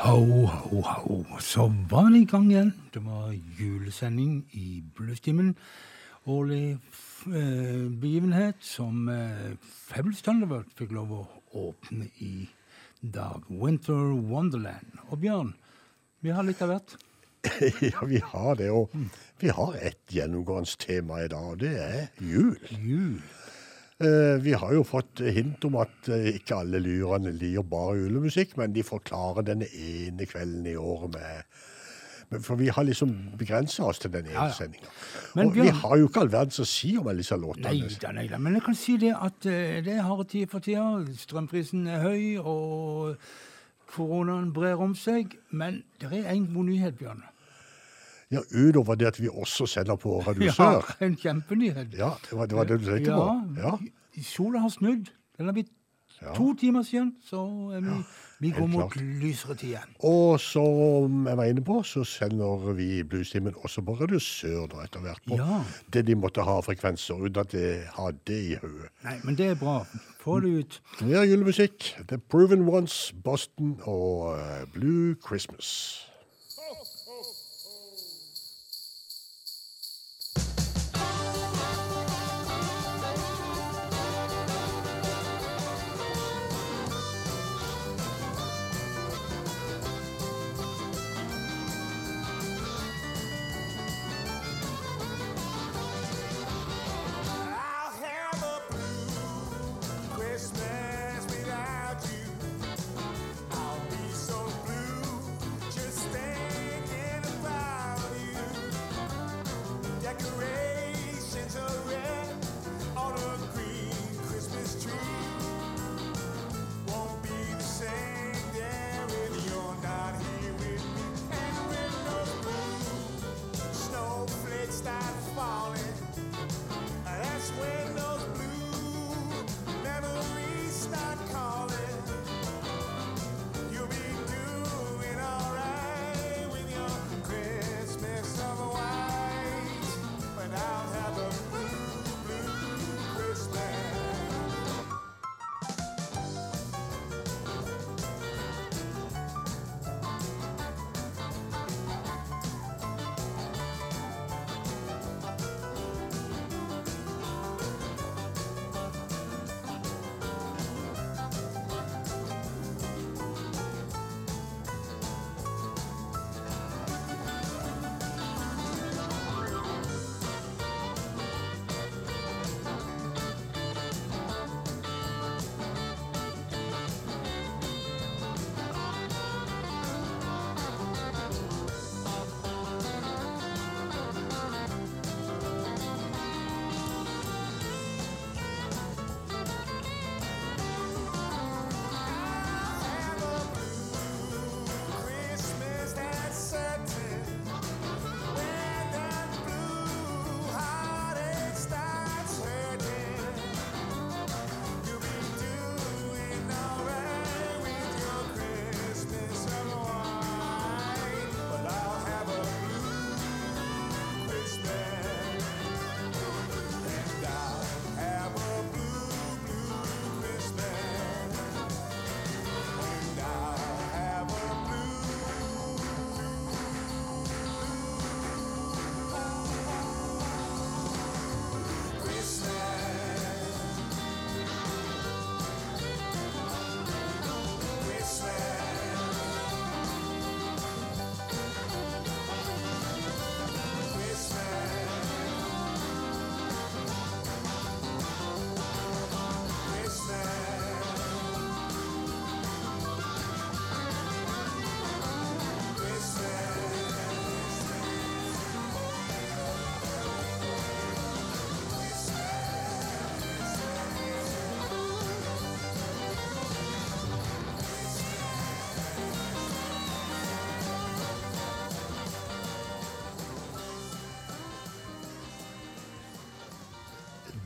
Ho, ho, ho. Så var det i gang igjen. Det var julesending i Bluestimen. Årlig eh, begivenhet som eh, Fabulous Thunderbird fikk lov å åpne i dag. Winter Wonderland. Og Bjørn, vi har litt av hvert. ja, vi har det. Og vi har ett gjennomgående tema i dag, og det er jul. Jul. Eh, vi har jo fått hint om at eh, ikke alle lyrene liker bare julemusikk, men de forklarer denne ene kvelden i året med For vi har liksom begrensa oss til den ene Ja, ja. sendinga. Men Bjørn, vi har jo ikke all verdens å si om alle disse låtene. Nei da, nei da. Men jeg kan si det at eh, det er harde tider for tida. Strømprisen er høy, og koronaen brer om seg. Men det er en god nyhet, Bjørn. Ja, Utover det at vi også sender på Radio Ja, Sør. en kjempenyhet. Ja, det var det, var det du tenkte på? Ja. Sola har snudd. Den har blitt Ja. to timer siden, så vi, vi går mot lysere tid igjen. Og som jeg var inne på, så sender vi Bluestimen også på Radio Sør da etter hvert på Ja. det de måtte ha frekvenser, uten at de har det i hodet. Nei, men det er bra. Få det ut. Mer julemusikk. The Proven Ones, Boston og eh, Blue Christmas.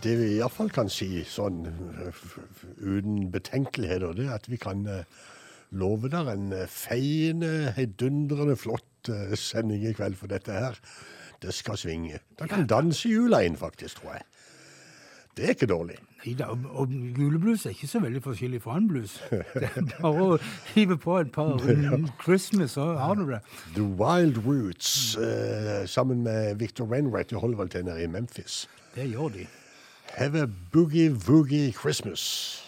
Det vi iallfall kan si sånn eh, uten betenkeligheter, det er at vi kan eh, love der en eh, feiende, heidundrende flott eh, sending i kveld for dette her. Det skal svinge. Da kan danse jula inn, faktisk, tror jeg. Det er ikke dårlig. Neida, og, og juleblues er ikke så veldig forskjellig fra annen blues. Det er bare å hive på et par Christmas, så har du det. The Wild Roots uh, sammen med Victor Wainwright de holder vel til nede i Memphis. Det gjør de. Have a boogie woogie Christmas.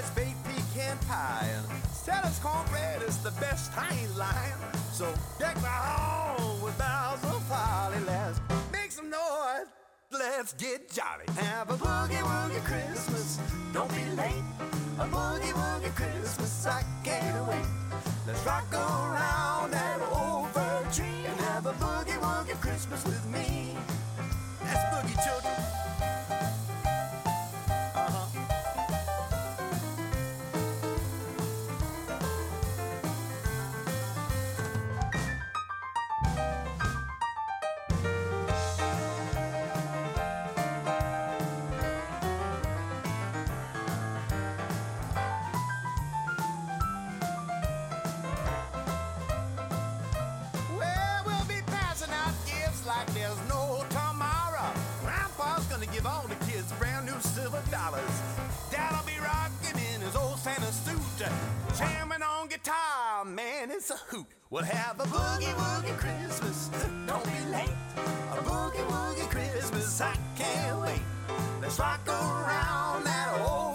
Fresh baked pecan pie and Santa's cornbread is the best. I ain't lying. So deck the hall with boughs of holly. Let's make some noise. Let's get jolly. Have a boogie woogie Christmas. Don't be late. A boogie woogie Christmas. I can't wait. Let's rock around that old fir tree and have a boogie woogie Christmas with me. That's boogie children. It's a hoot. We'll have a boogie woogie Christmas. Don't be late. A boogie woogie Christmas. I can't wait. Let's rock around that old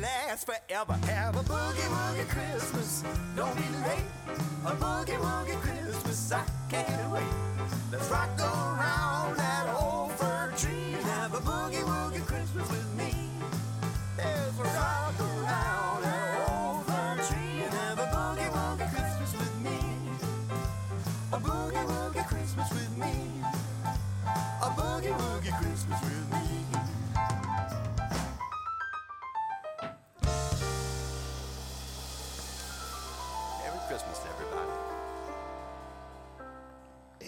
lasts forever. Have a boogie woogie Christmas. Don't be late. A boogie woogie Christmas. I can't wait. Let's rock around that old fir tree have a boogie woogie Christmas with me. Let's rock around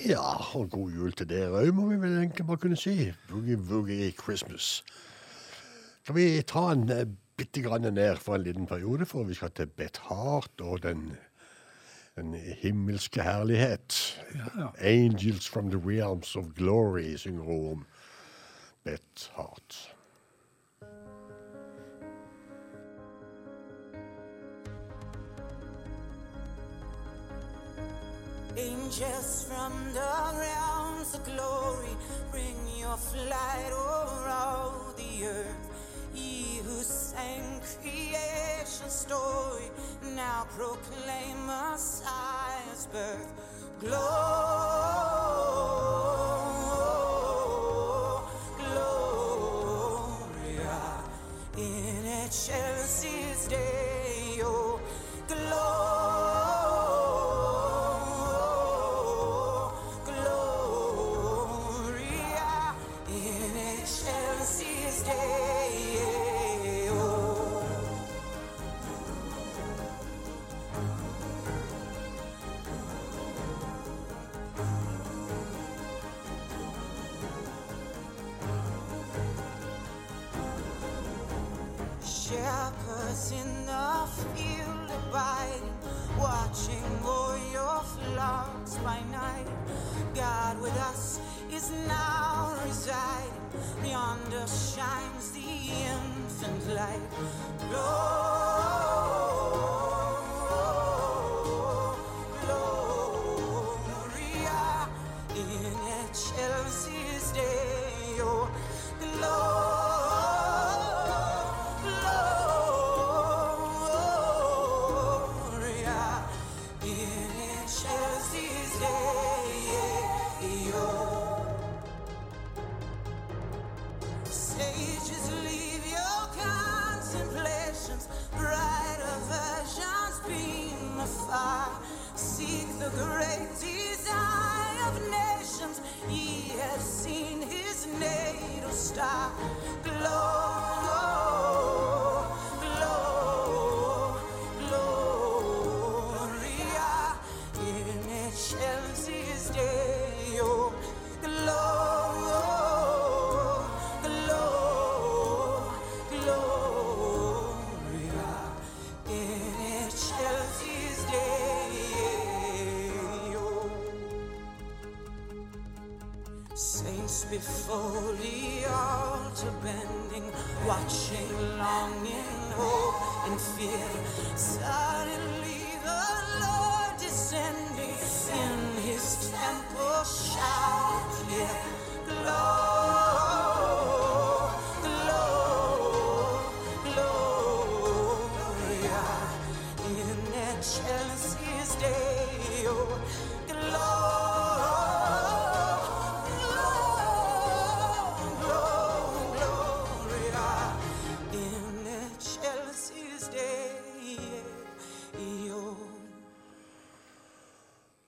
Ja, og god jul til dere òg, må vi vel egentlig bare kunne si. Boogie Woogie Christmas. Skal vi ta en eh, bitte grann ned for en liten periode, for vi skal til Beth Hart og den, den himmelske herlighet. ja. Angels from the realms of glory, synger hun om Beth Hart. Angels from the realms of glory, bring your flight over all the earth. Ye who sang creation's story, now proclaim Messiah's birth. Glory, Gloria in excelsis Deo. Glory,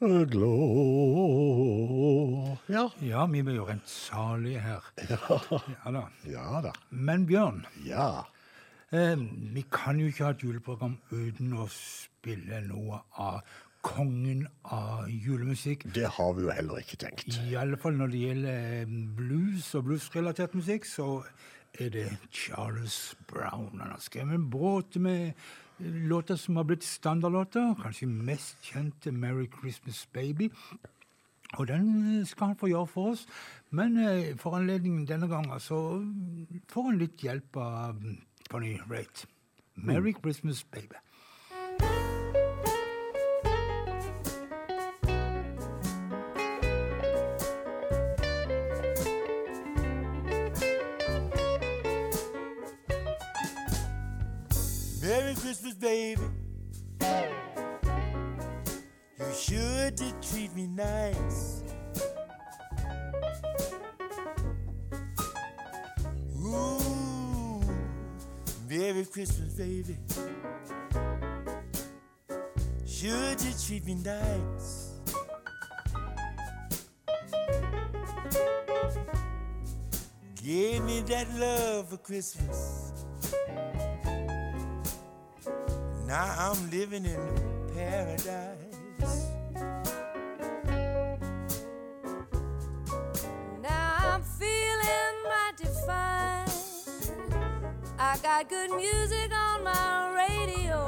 Glå Ja. Ja, vi blir jo rent salige her. Ja da. Ja da. Men Bjørn, Ja. eh, vi kan jo ikke ha et juleprogram uten å spille noe av kongen av julemusikk. Det har vi jo heller ikke tenkt. I alle fall når det gjelder eh, blues og bluesrelatert musikk, så er det Charles Brown. Han har skrevet en båt med låter som har blitt standardlåter. Kanskje mest kjente 'Merry Christmas Baby'. Og den skal han få gjøre for oss. Men eh, for anledningen denne gangen så får han litt hjelp av Bonnie Raitt. 'Merry Christmas Baby'. Christmas, baby. You sure did treat me nice. Ooh, Merry Christmas, baby. Sure did treat me nice. Gave me that love for Christmas. Now I'm living in paradise. Now I'm feeling mighty fine. I got good music on my radio.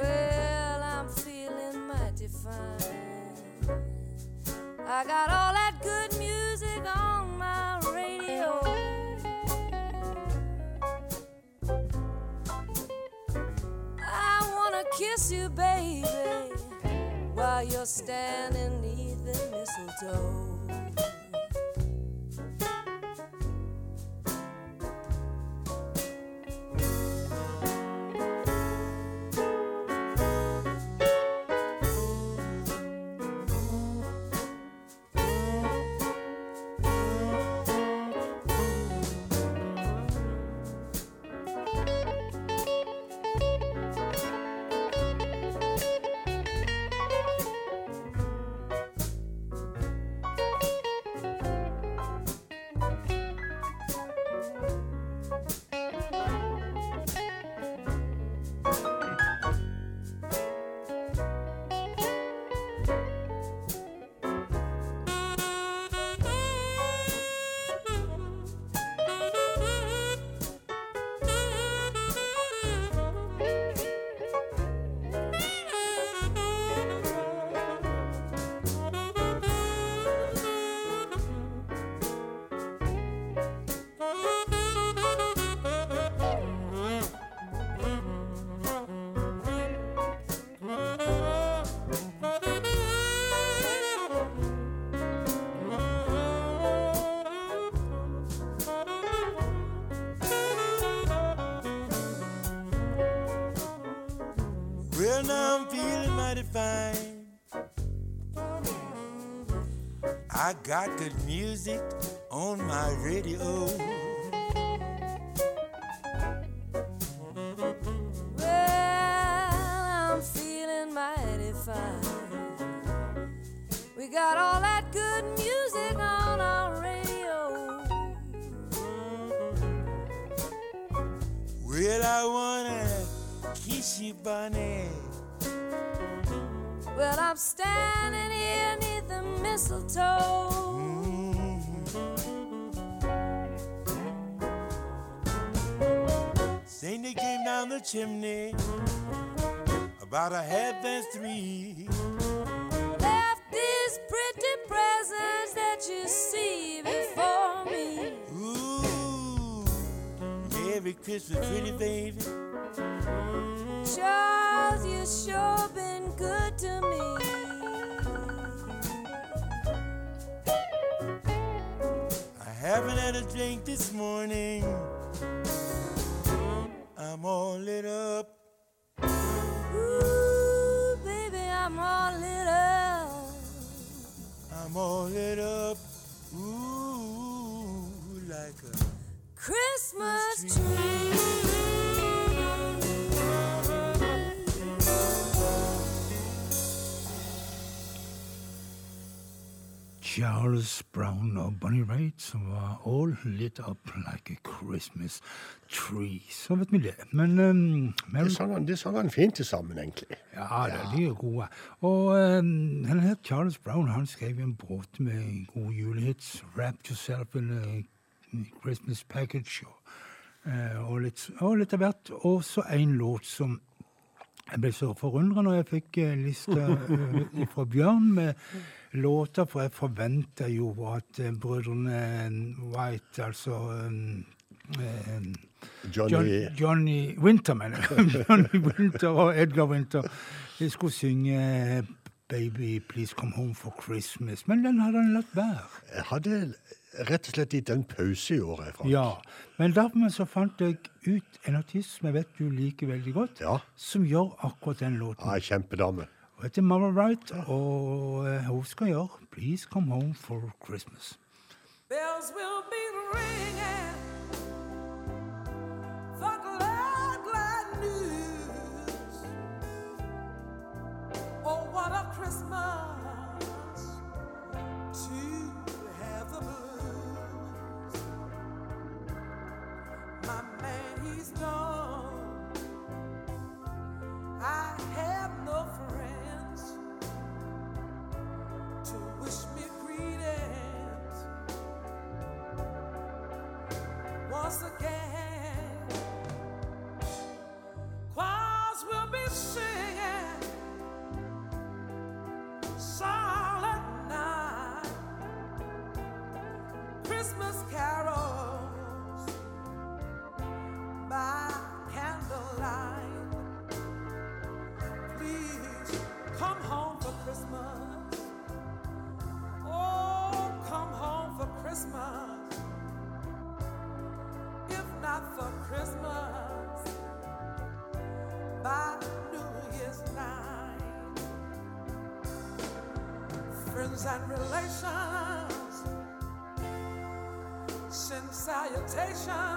Well, I'm feeling mighty fine. I got all standing neath the mistletoe. Got good music on my radio. The chimney about a half past three. Left these pretty presents that you see before me. Ooh, Merry Christmas, pretty baby. Mm-hmm. Charles, you sure been good to me. I haven't had a drink this morning. I'm all lit up. Ooh, baby, I'm all lit up. I'm all lit up. Ooh, like a Christmas tree. Charles Brown og Bonnie Raitt som var all lit up like a Christmas tree. Så vet vi det. Men um, Mary, Det sang han, det sang han fint til sammen, egentlig. Ja, det, de er gode. Og um, han her Charles Brown han skrev en båt med gode julehits. 'Wrap Yourself in a Christmas Package' og, eh, og, litt, og litt av hvert. Og så en låt som jeg ble så forundra når jeg fikk eh, lista eh, fra Bjørn med låter, for jeg forventa jo at eh, brødrene White, altså eh, Johnny John, Johnny Winter, mener jeg. Johnny Winter og Edgar Winter. De skulle synge 'Baby, please come home for Christmas', men den hadde han latt være. Jeg hadde rett og slett gitt en pause i året. Frank. Ja, Men dermed så fant jeg ut en artist som jeg vet du liker veldig godt, Ja. som gjør akkurat den låten. Ja, kjempedame. Hun heter Mara Wright, og eh, hun skal gjøre 'Please Come Home for Christmas'. Bells will be ringing for glad, glad news. Oh, what a Christmas to have the blues. My man, he's gone. And relations send salutations.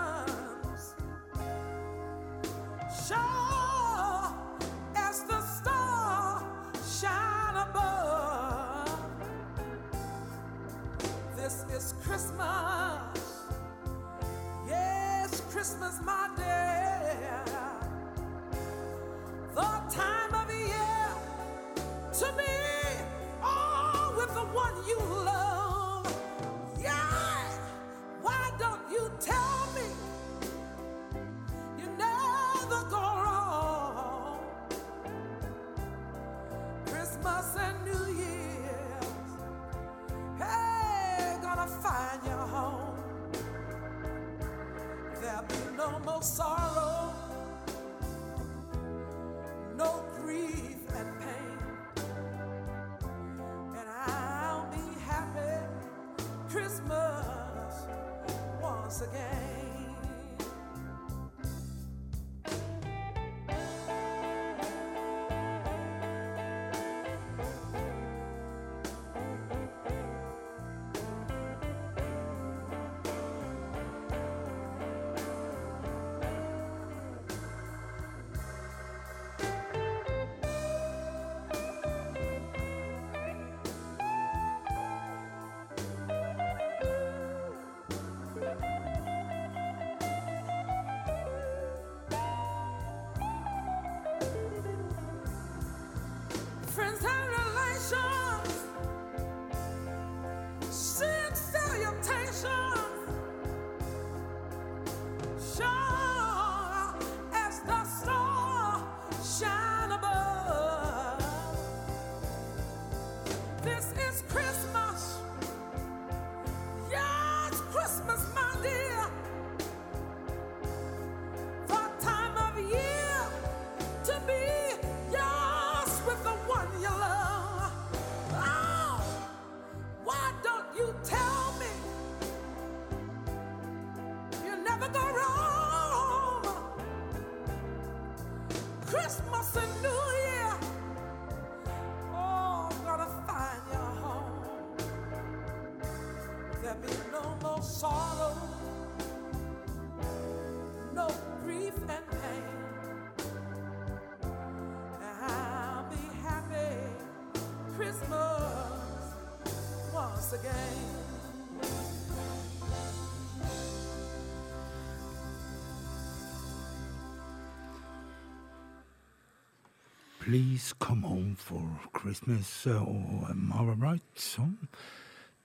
Please Come Home for Christmas og Mara Bright, som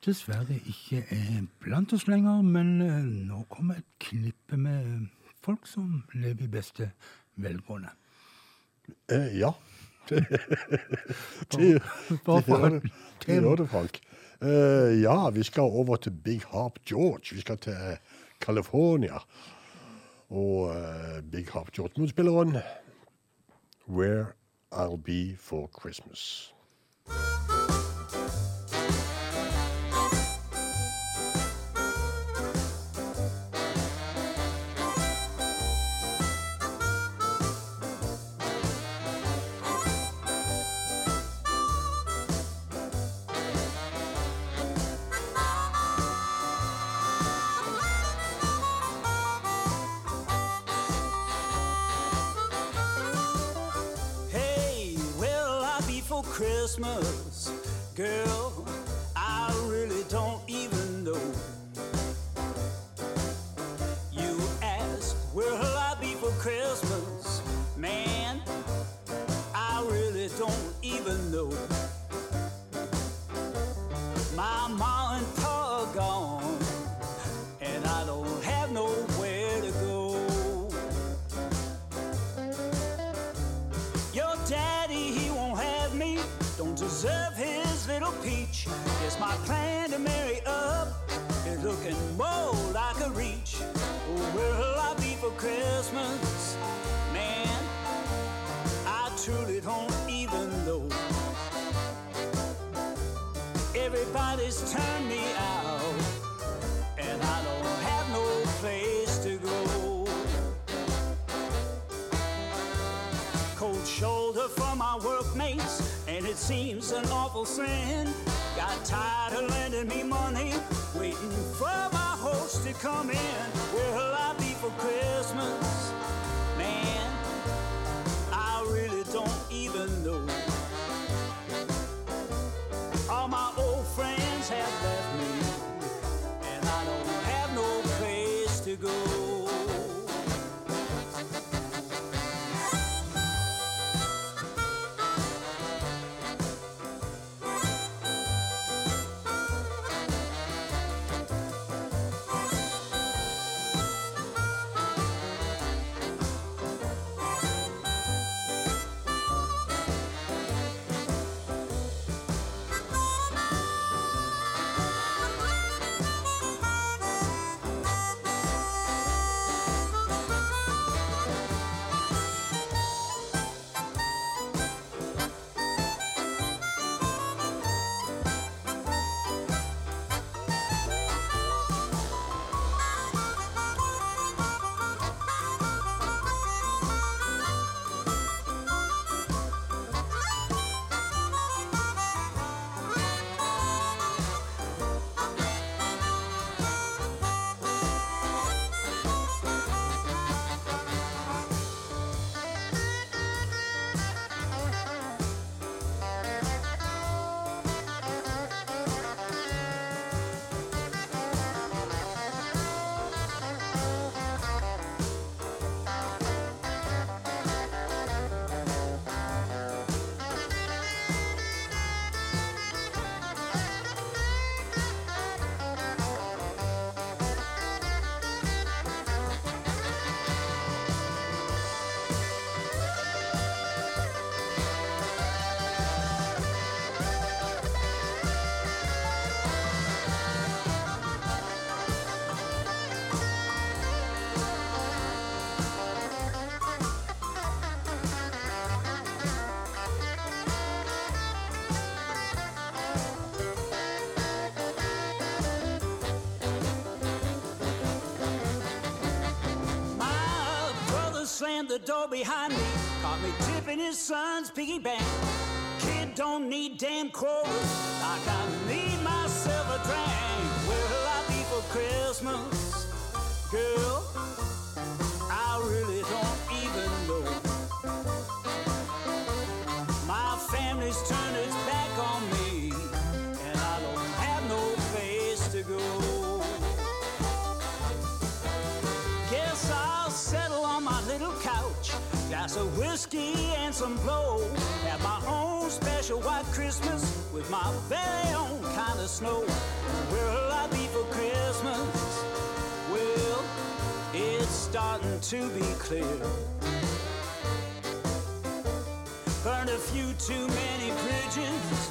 dessverre ikke er blant oss lenger. Men eh, nå kommer et knippe med folk som lever i beste velgående. Eh, ja. de, de, gjør det, de gjør det, Frank. Eh, ja, vi skal over til Big Harp George. Vi skal til California. Og eh, Big Harp George-motspilleren Where I'll be for Christmas. Door behind me. Caught me tipping his son's piggy bank. Kid don't need damn quarters like I need myself a drink. Where will I be for Christmas, girl? Some blow. Have my own special white Christmas with my very own kind of snow. Where will I be for Christmas? Well, it's starting to be clear. Burned a few too many bridges,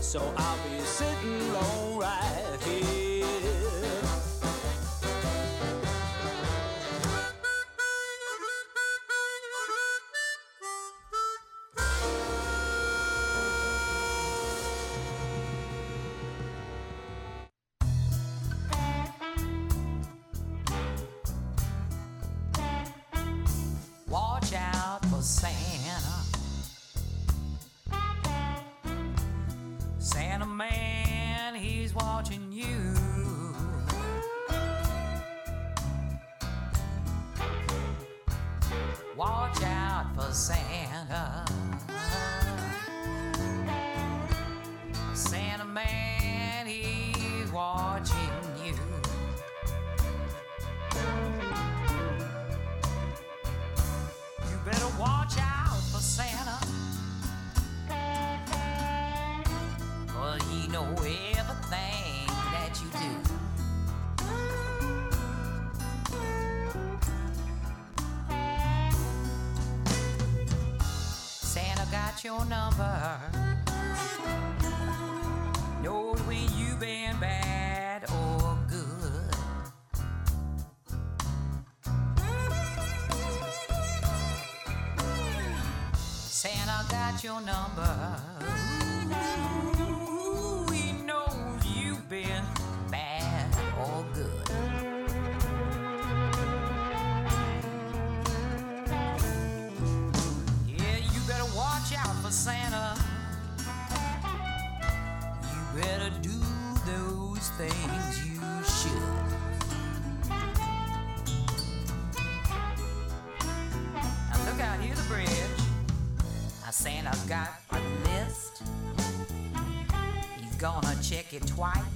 so I'll be sitting alone right here. Watch out for Santa. Santa man, he's watching you. You better watch out for Santa. Cause he know everything your number. Knows when you been bad or good. Santa got your number. Twice.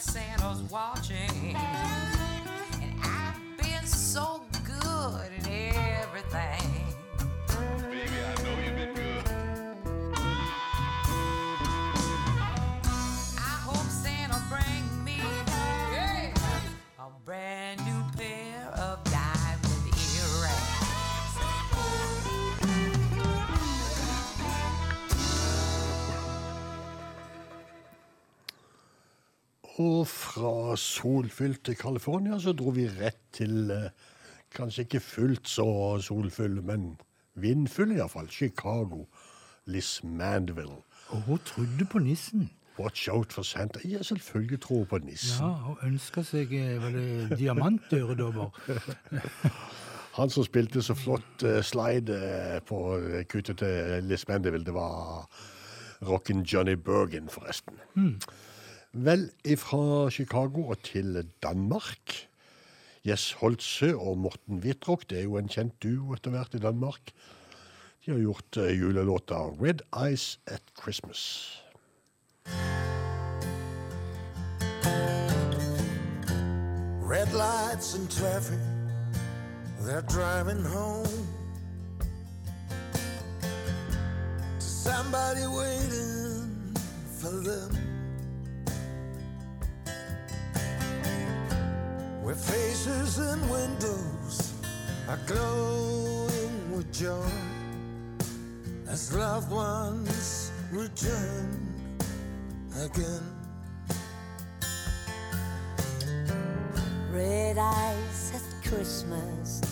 Santa's watching. Og fra solfylte California så dro vi rett til eh, kanskje ikke fullt så solfull, men vindfull iallfall. Chicago. Liz Mandeville. Og hun trodde på nissen. Watch out for Santa. Jeg selvfølgelig tror på nissen. Ja, Hun ønska seg vel var det diamantøredobber. Han som spilte så flott eh, slide eh, på eh, kuttet til Liz Mandeville, det var rocken Johnny Bergen, forresten. Vel, fra Chicago og til Danmark. Jess Holtze og Morten Wittrock, det er jo en kjent duo etter hvert i Danmark. De har gjort eh, julelåta 'Red Eyes at Christmas'. Red lights and traffic, they're driving home. To somebody waiting for them. Where faces and windows are glowing with joy as loved ones return again. Red eyes at Christmas,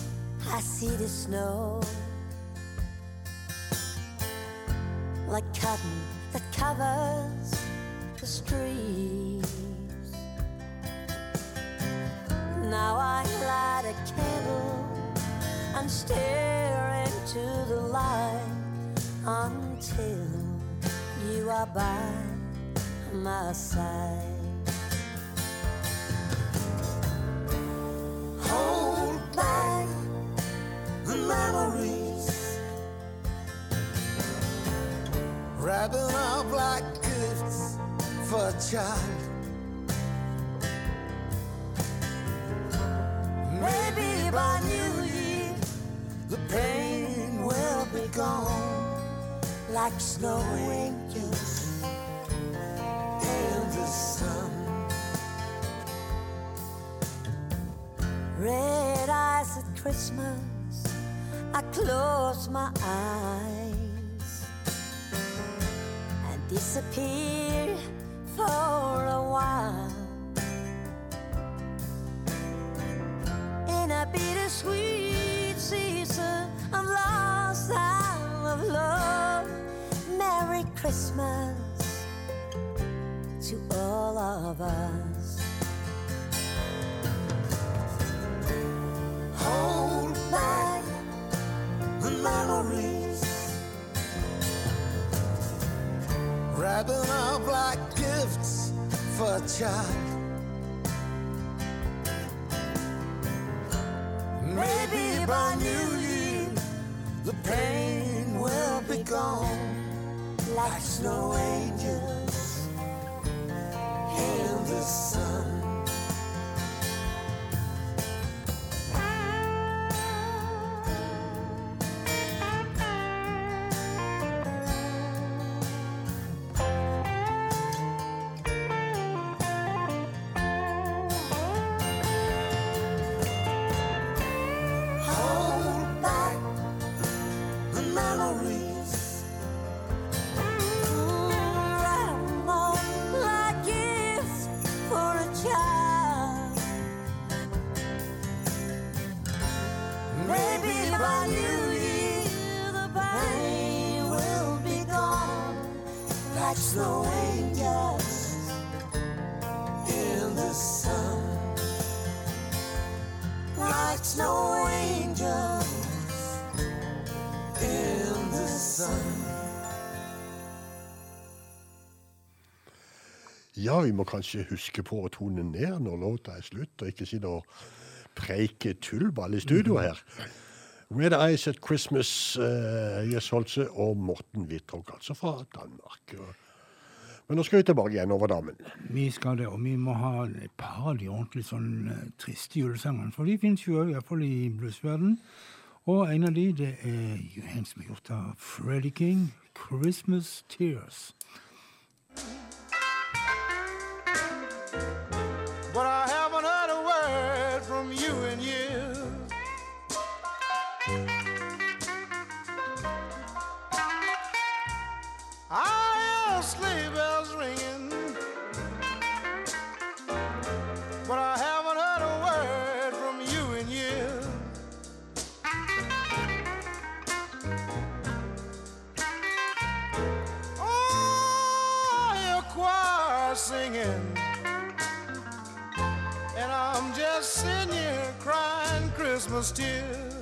I see the snow. Like cotton that covers the streets. Now I light a candle and stare into the light until you are by my side. hold back the memories. Wrapping up like gifts for a child. Maybe by New Year, the pain will be gone like snow angels in the sun. Red eyes at Christmas, I close my eyes and disappear for a while in a bittersweet season of lost time of love. Merry Christmas to all of us. hold back the memories. Wrapping up like gifts for a child. By New Year, the pain will be gone like snow angels in the sun. Ja, vi må kanskje huske på å tone ned når låta er slutt, og ikke sitte og preike tullball i studio her. Red Eyes at Christmas, uh, Jess Holtze og Morten Wittrock, altså fra Danmark. Men nå skal vi tilbake igjen over dammen. Vi skal det, og vi må ha et par av de ordentlig sånn eh, triste julesangene. For de finnes jo iallfall i bluesverdenen. Og en av de, det er en som er gjort av Freddie King, 'Christmas Tears'. Christmas tears.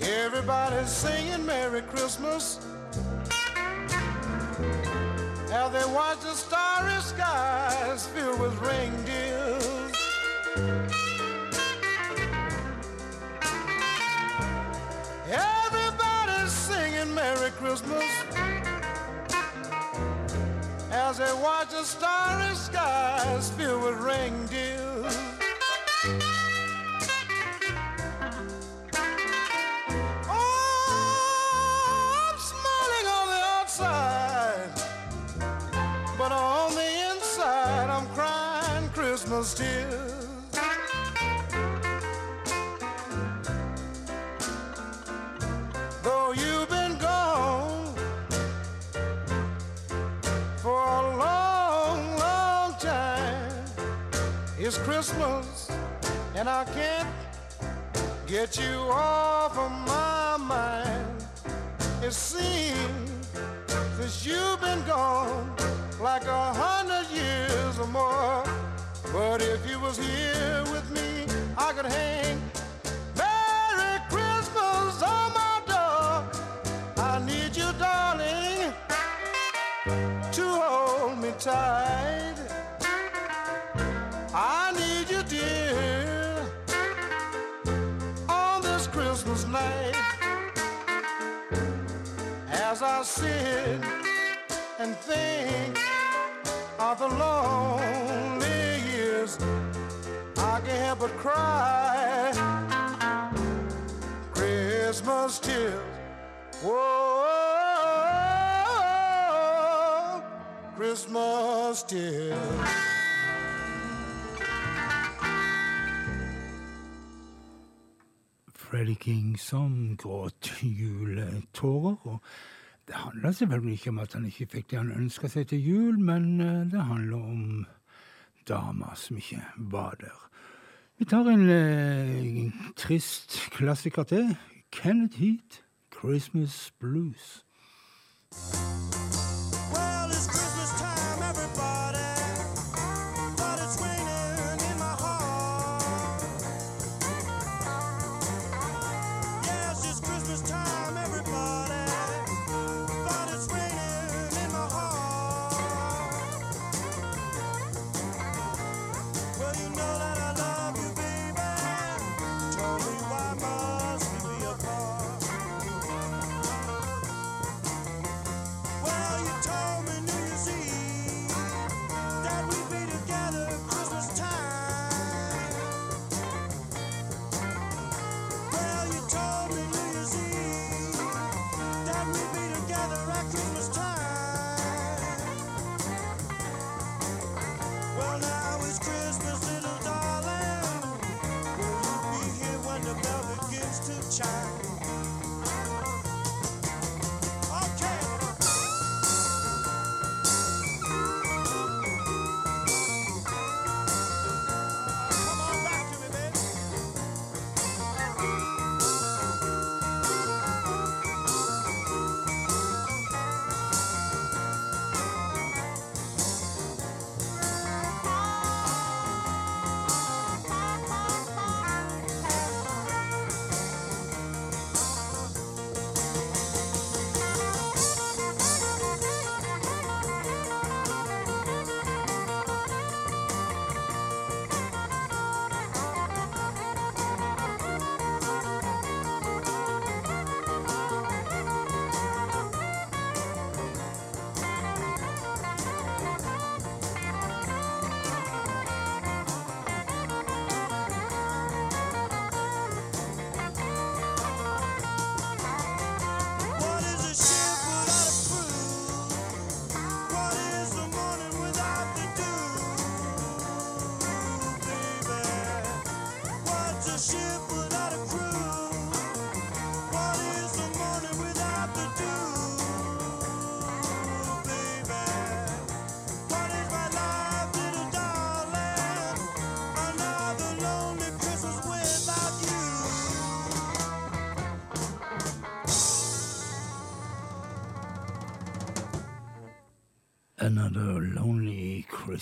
Everybody's singing Merry Christmas as they watch the starry skies filled with reindeers. Everybody's singing Merry Christmas as they watch the starry skies filled with reindeers. Christmas, and I can't get you off of my mind. It seems since you've been gone like a hundred years or more. But if you was here with me, I could hang Merry Christmas on my door. I need you, darling to hold me tight. I sit and think of the lonely years, I can't help but cry. Christmas tears. Whoa, Christmas tears. Freddie King som gråt juletårer. Det handler selvfølgelig ikke om at han ikke fikk det han ønska seg til jul, men eh, det handler om dama som ikke var der. Vi tar en en trist klassiker til. Kenneth Heat, 'Christmas Blues'.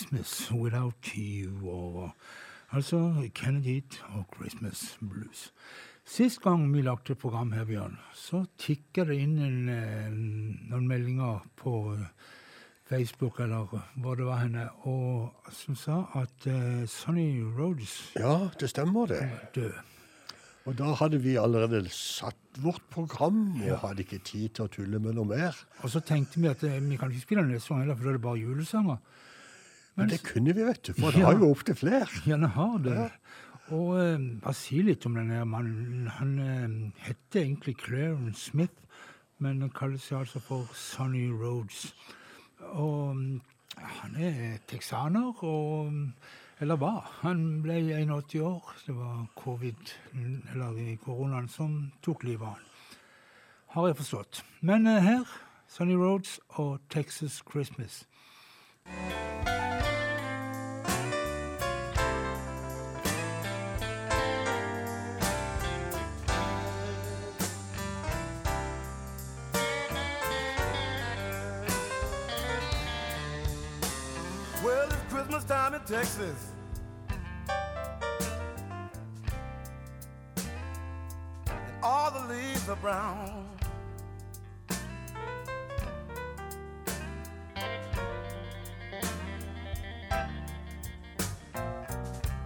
Christmas Without You og altså Kennedy og Christmas Blues. Sist gang vi lagde program her, Bjørn, så tikka det inn en, eh, noen meldinger på eh, Facebook eller hvor det var henne, og som sa at uh, Sonny Rhodes Ja, det stemmer det. død. Og da hadde vi allerede satt vårt program, og hadde ikke tid til å tulle med noe mer. Og så tenkte vi at vi kan ikke spille neste gang heller, for da er det bare julesanger. Men det kunne vi, vet du, for det Ja. har jo opptil flere. Ja, det har det. Og eh, bare si litt om denne mannen. Han eh, heter egentlig Clarence Smith, men han kaller seg altså for Sonny Rhodes. Og mm, han er texaner, og mm, Eller hva? Han ble 81 år. Det var covid, eller koronaen, som tok livet av han. Har jeg forstått. Men eh, her, Sonny Rhodes og Texas Christmas. Well, Texas. And all the leaves are brown.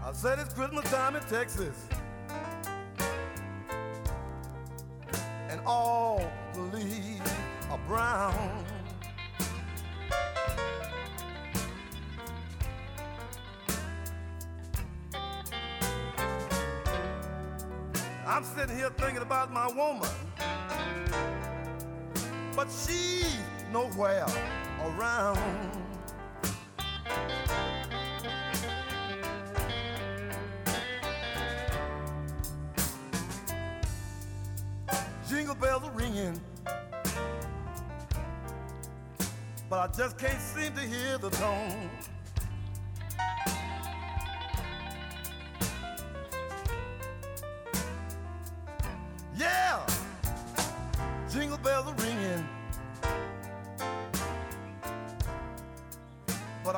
I said it's Christmas time in Texas. And all the leaves are brown. I'm sitting here thinking about my woman, but she's nowhere around. Jingle bells are ringing, but I just can't seem to hear the tone.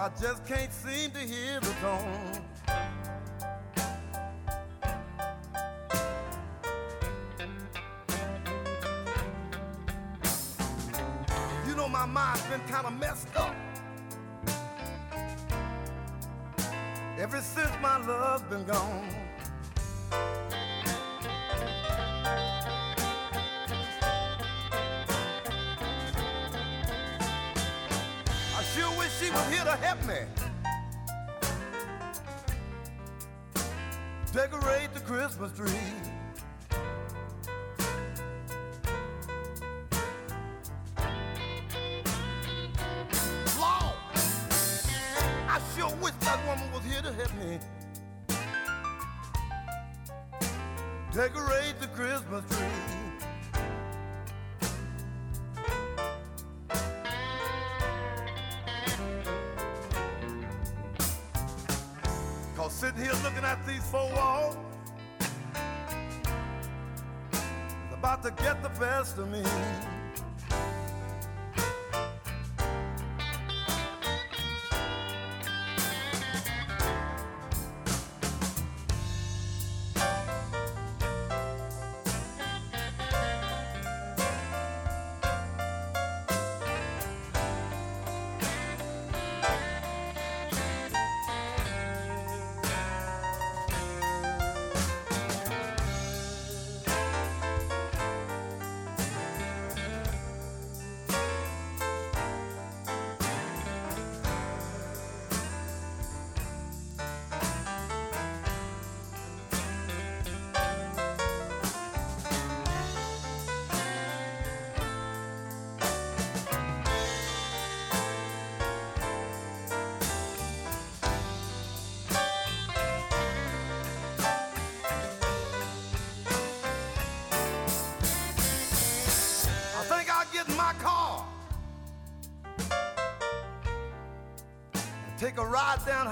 I just can't seem to hear the tone. You know my mind's been kind of messed up. Ever since my love's been gone. Help me. To get the best of me.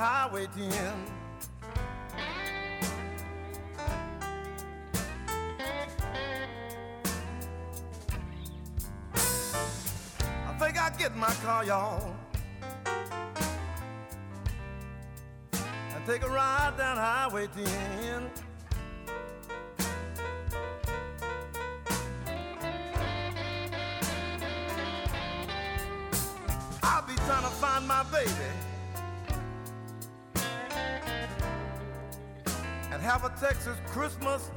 highway 10. I think I get my car, y'all. And take a ride down Highway 10. Texas Christmas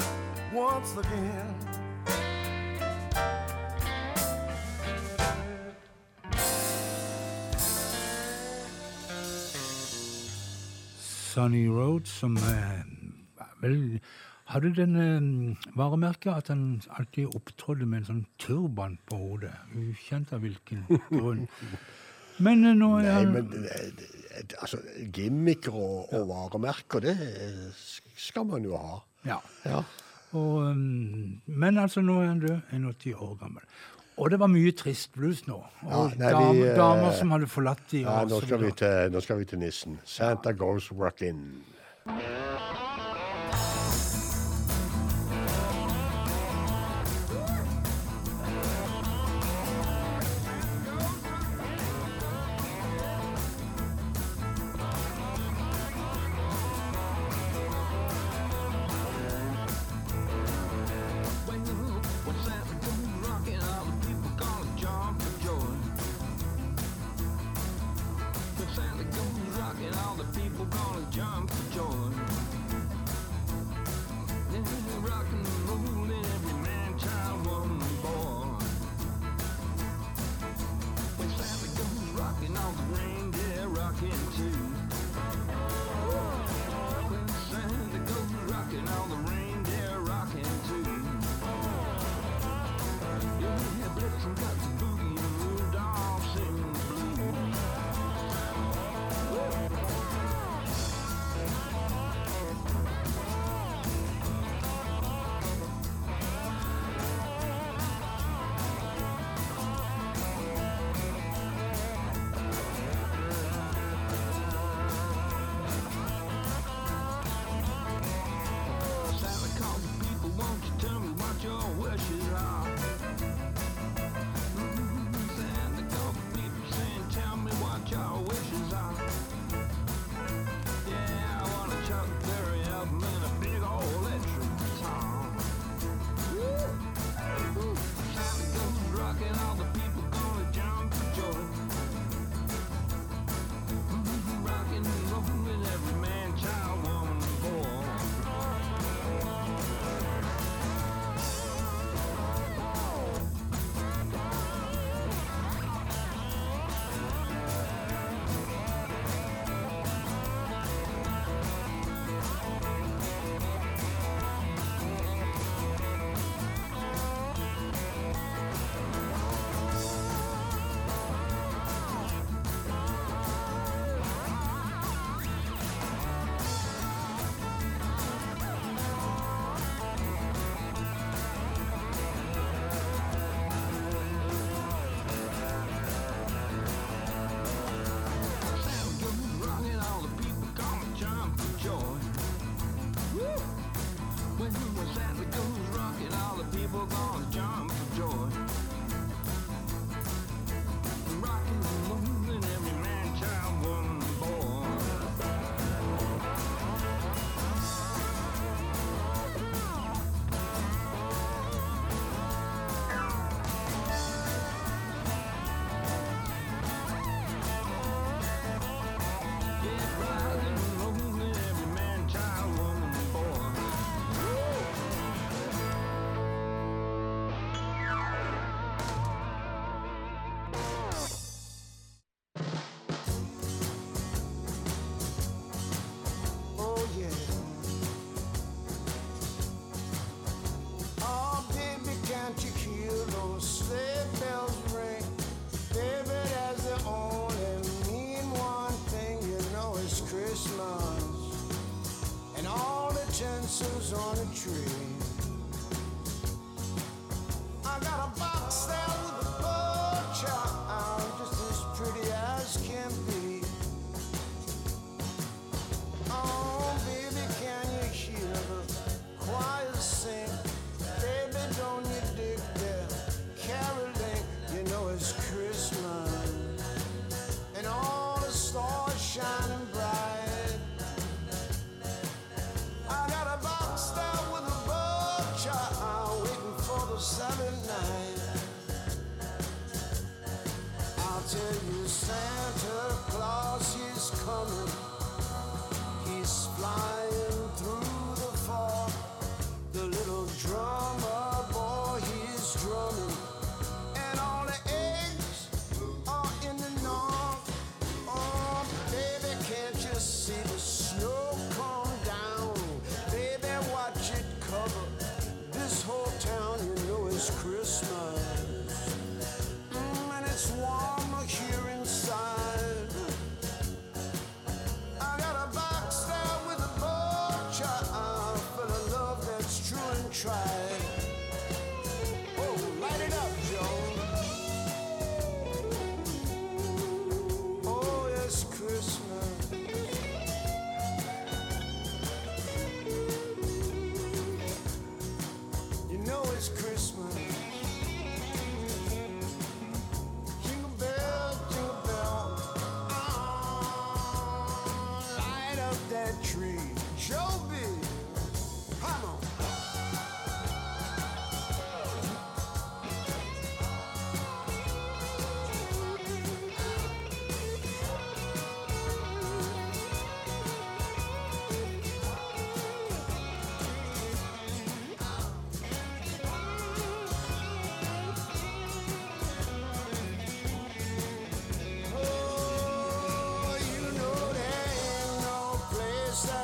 once again. Sunny Road, som eh, vel hadde den eh, varemerket at han alltid opptrådte med en sånn turban på hodet. Ukjent av hvilken grunn. Men eh, nå er Nei, han men eh, altså, gimmicker og, og varemerker, det eh, skal man jo ha. Ja. Ja. Og, um, men altså, nå er han død, 81 år gammel. Og det var mye trist blues nå. Og Ja, nei, dam, vi, eh, damer som hadde forlatt de. Ja, nå skal, vi til, nå skal vi til nissen. Santa goes rockin'.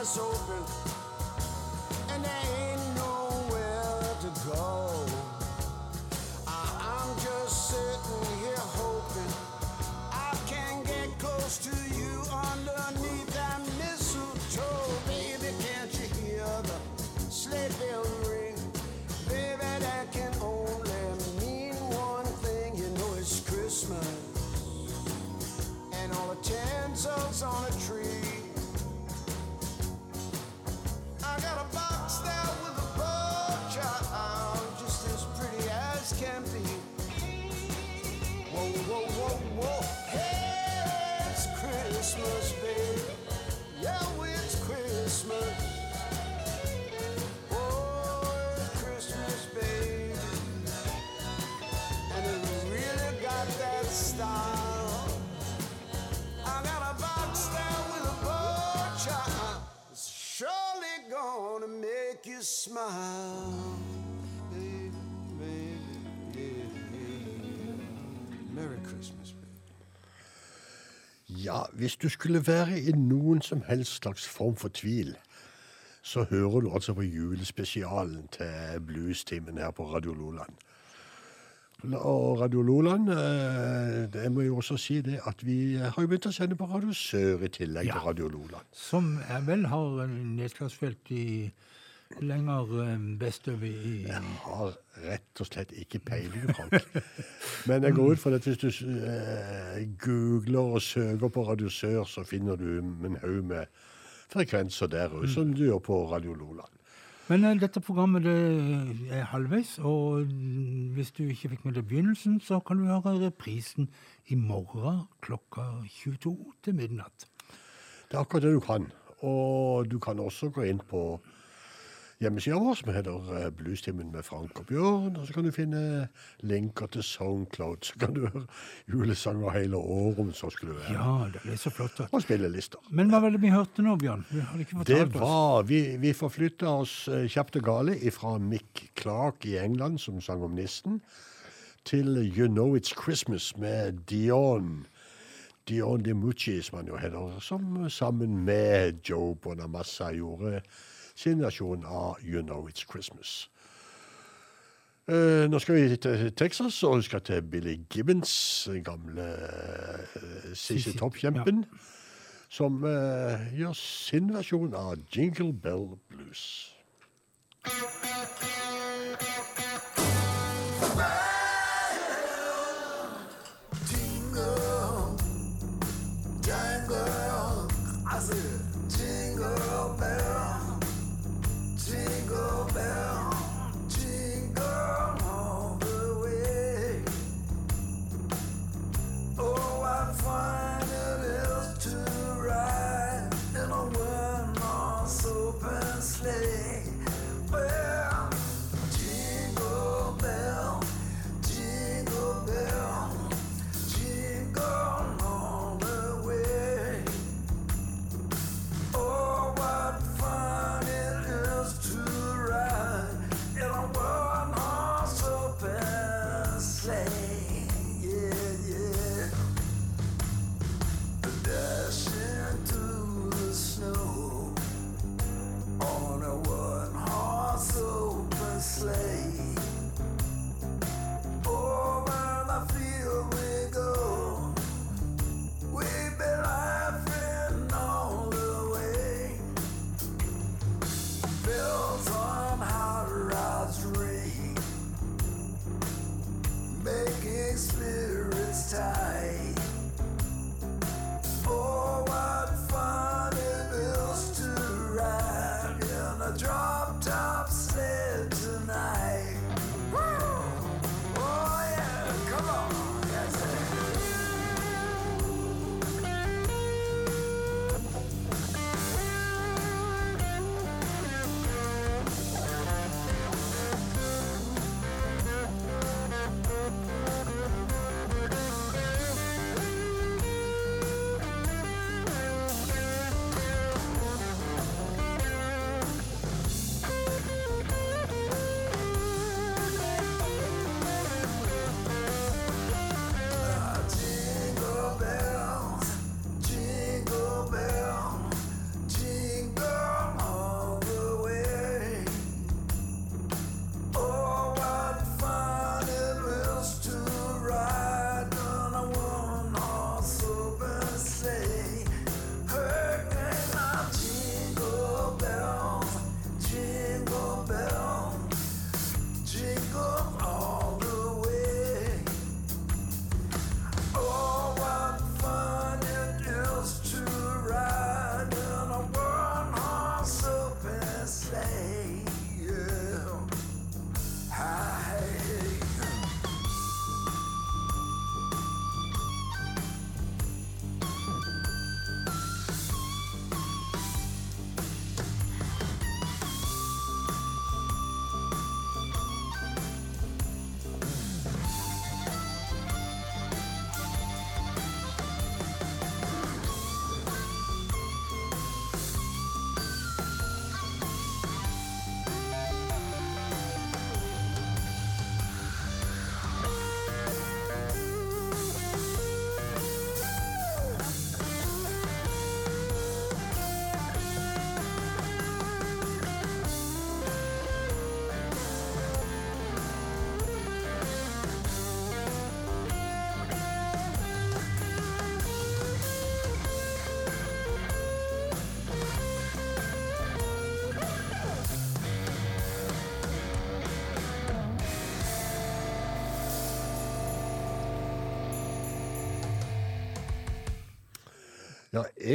So open. Make you smile. Baby, baby, yeah, yeah. Merry Christmas. Ja, hvis du skulle være i noen som helst slags form for tvil, så hører du altså på julespesialen til Bluestimen her på Radio Loland. Og Radio Loland, eh, det må jo også si det at vi har jo begynt å sende på Radio Sør i tillegg Ja. til Radio Loland. Som jeg vel har en nedslagsfelt i lenger eh, vestover i Jeg har rett og slett ikke peiling, Frank. Men jeg går ut fra at hvis du eh, googler og søker på Radio Sør, så finner du en haug med frekvenser der òg, som du gjør på Radio Loland. Men uh, dette programmet det er halvveis, og hvis du ikke fikk med deg begynnelsen, så kan du høre reprisen i morgen klokka 22 til midnatt. Det er akkurat det du kan. Og du kan også gå inn på hjemmesida vår, som heter eh, Bluestimen med Frank og Bjørn. Og så kan du finne linker til Soundcloud. Så kan du høre julesanger hele året, om så skulle være. Ja, det er så flott. Og Og spillelister. Men hva var det vi hørte nå, Bjørn? Vi hadde ikke Det oss. var Vi, vi forflytta oss eh, kjapt og gale fra Mick Clark i England, som sang om nissen, til You Know It's Christmas med Dion. Dion DiMucci, som han jo heter, som sammen med Joe Bonamassa gjorde sin versjon av You Know It's Christmas. Eh, nå skal vi til Texas og vi skal til Billy Gibbons, den gamle uh, siste toppkjempen, som eh, gjør sin versjon av Jingle Bell Blues.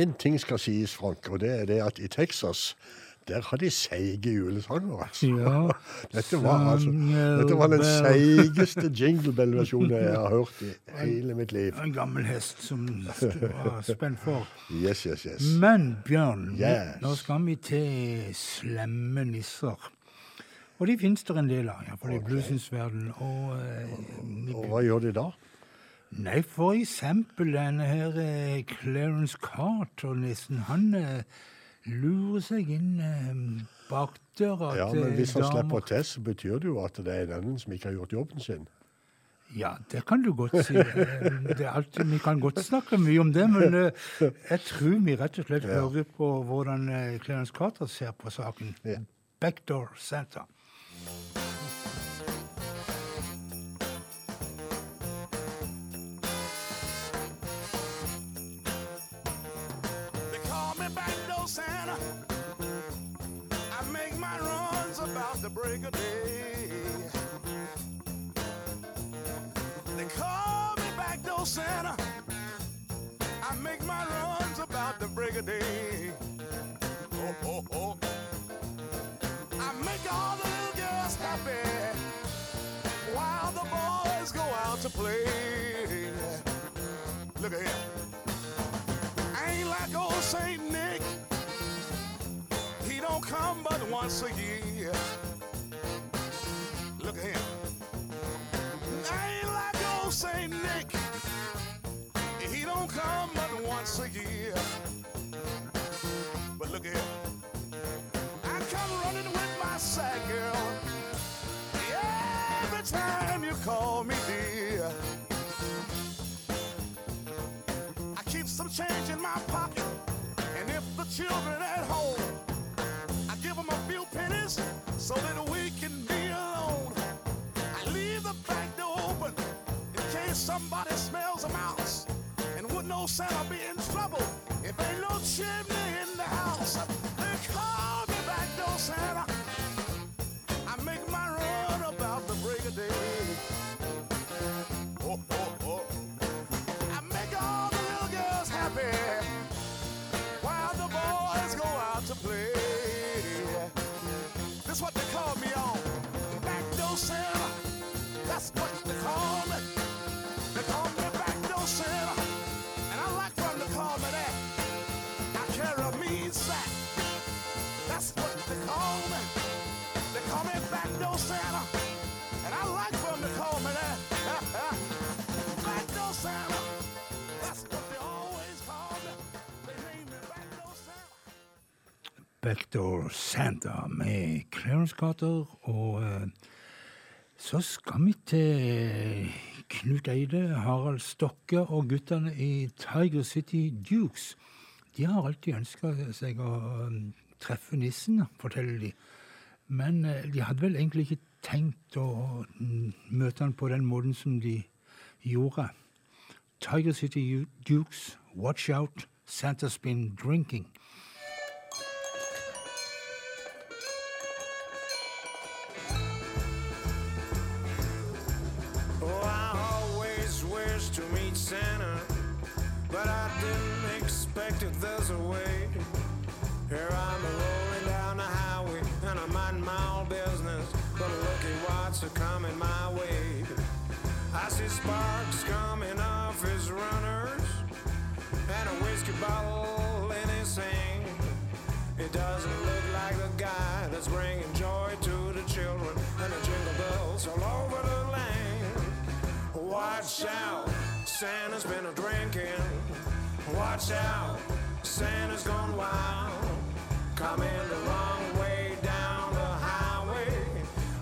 Én ting skal sies, Frank, og det er det at i Texas der har de seige julesanger, altså. Ja. Dette var, altså, dette var den seigeste Jingle Bell-versjonen jeg har hørt i hele mitt liv. En gammel hest som var spent for. Yes, yes, yes. Men Bjørn, Yes. nå skal vi til slemme nisser. Og de finnes det en del av, iallfall i bluesens verden. Og, og, Og hva gjør de da? Nei, for eksempel denne her eh, Clarence Carter-nissen. Han eh, lurer seg inn eh, bak døra Ja, men Hvis han slipper til, så betyr det jo at det er den som ikke har gjort jobben sin. Ja, det kan du godt si. Eh, Det alltid, vi kan godt snakke mye om det, men eh, jeg tror vi rett og slett hører på hvordan eh, Clarence Carter ser på saken. Backdoor Santa. Santa. I make my runs about the break of day. Oh, oh, oh. I make all the little girls happy while the boys go out to play. Look at him. Ain't like old Saint Nick. He don't come but once a year. Children at home, I give them a few pennies so that we can be alone. I leave the back door open in case somebody smells a mouse. And would no Santa be in trouble if ain't no chimney Backdoor Santa med Clarence Carter. Og eh, så skal vi til Knut Eide, Harald Stokke og guttene i Tiger City Dukes. De har alltid ønska seg å eh, treffe nissen, forteller de. Men eh, de hadde vel egentlig ikke tenkt å mm, møte han på den måten som de gjorde. Tiger City Dukes, watch out, Santa's been drinking. Watch out, Santa's been a drinking. Watch out, Santa's gone wild. Coming the wrong way down the highway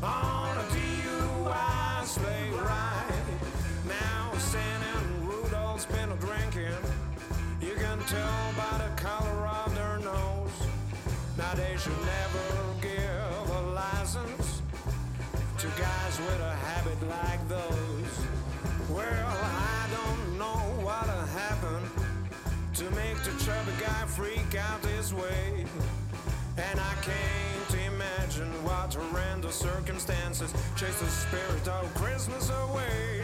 on a DUI sleigh ride. Now Santa and Rudolph's been a drinking. You can tell by the color of their nose. Now they should never give a license to guys with a habit like those. Well, I don't know what'll happen to make the chubby guy freak out this way. And I can't imagine what horrendous circumstances chase the spirit of Christmas away.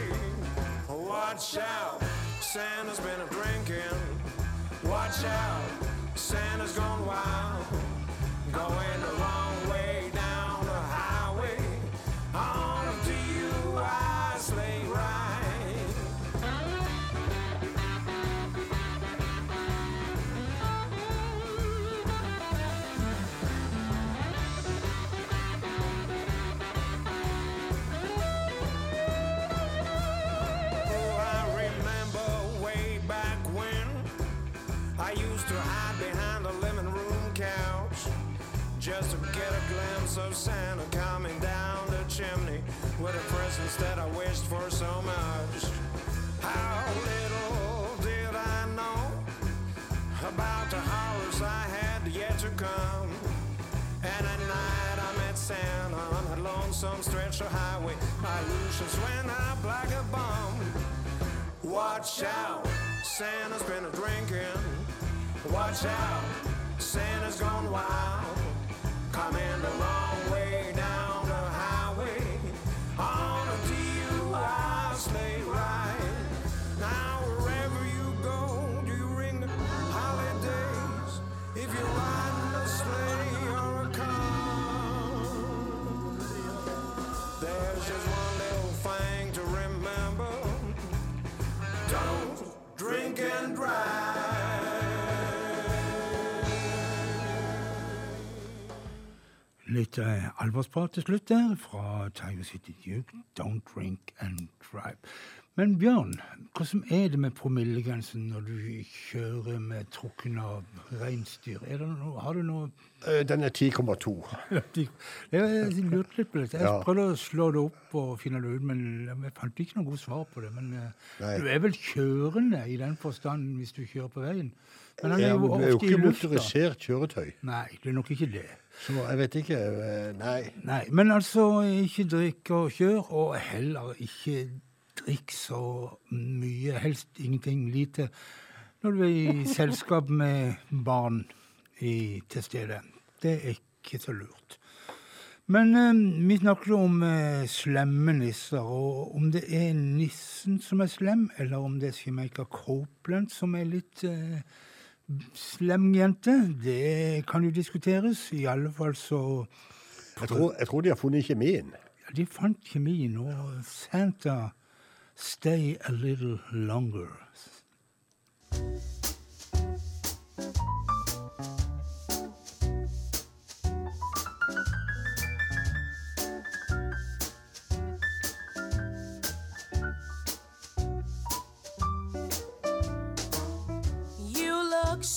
Watch out, Santa's been a drinking. Watch out, Santa's gone wild. Going the just to get a glimpse of Santa coming down the chimney with the presents that I wished for so much. How little did I know about the horrors I had yet to come. And at night I met Santa on a lonesome stretch of highway. My illusions went up like a bomb. Watch out, Santa's been a drinking. Watch out, Santa's gone wild. The way down the highway. On a DUI. Now wherever you go, the holidays? If you're riding a sleigh or a car. There's just one little thing to remember. Don't drink and drive. Litt eh, alvorsprat til slutt der, fra Tiger City Duke, Don't Drink and Drive. Men Bjørn, hvordan er det med promillegrensen når du kjører med trukken av reinsdyr? Har du noe Eh, Den er 10,2. Jeg lurte litt på det. Jeg Ja. prøvde å slå det opp og finne det ut, men jeg fant ikke noe godt svar på det. Men eh, Nei. du er vel kjørende i den forstand hvis du kjører på veien? Men han er jo men du er jo ikke motorisert kjøretøy. Nei, det er nok ikke det. Så jeg vet ikke. eh, Nei. Nei, men altså ikke drikk og kjør, og heller ikke drikk så mye, helst ingenting, lite, når du er i selskap med barn i, til stede. Det er ikke så lurt. Men eh, vi snakker om eh, slemme nisser, og om det er nissen som er slem, eller om det er Jamaica Copeland som er litt eh, slem jente, det kan jo diskuteres. I alle fall så Jeg tror, jeg tror de har funnet kjemien. ja, de fant kjemien, og Santa stay a little longer.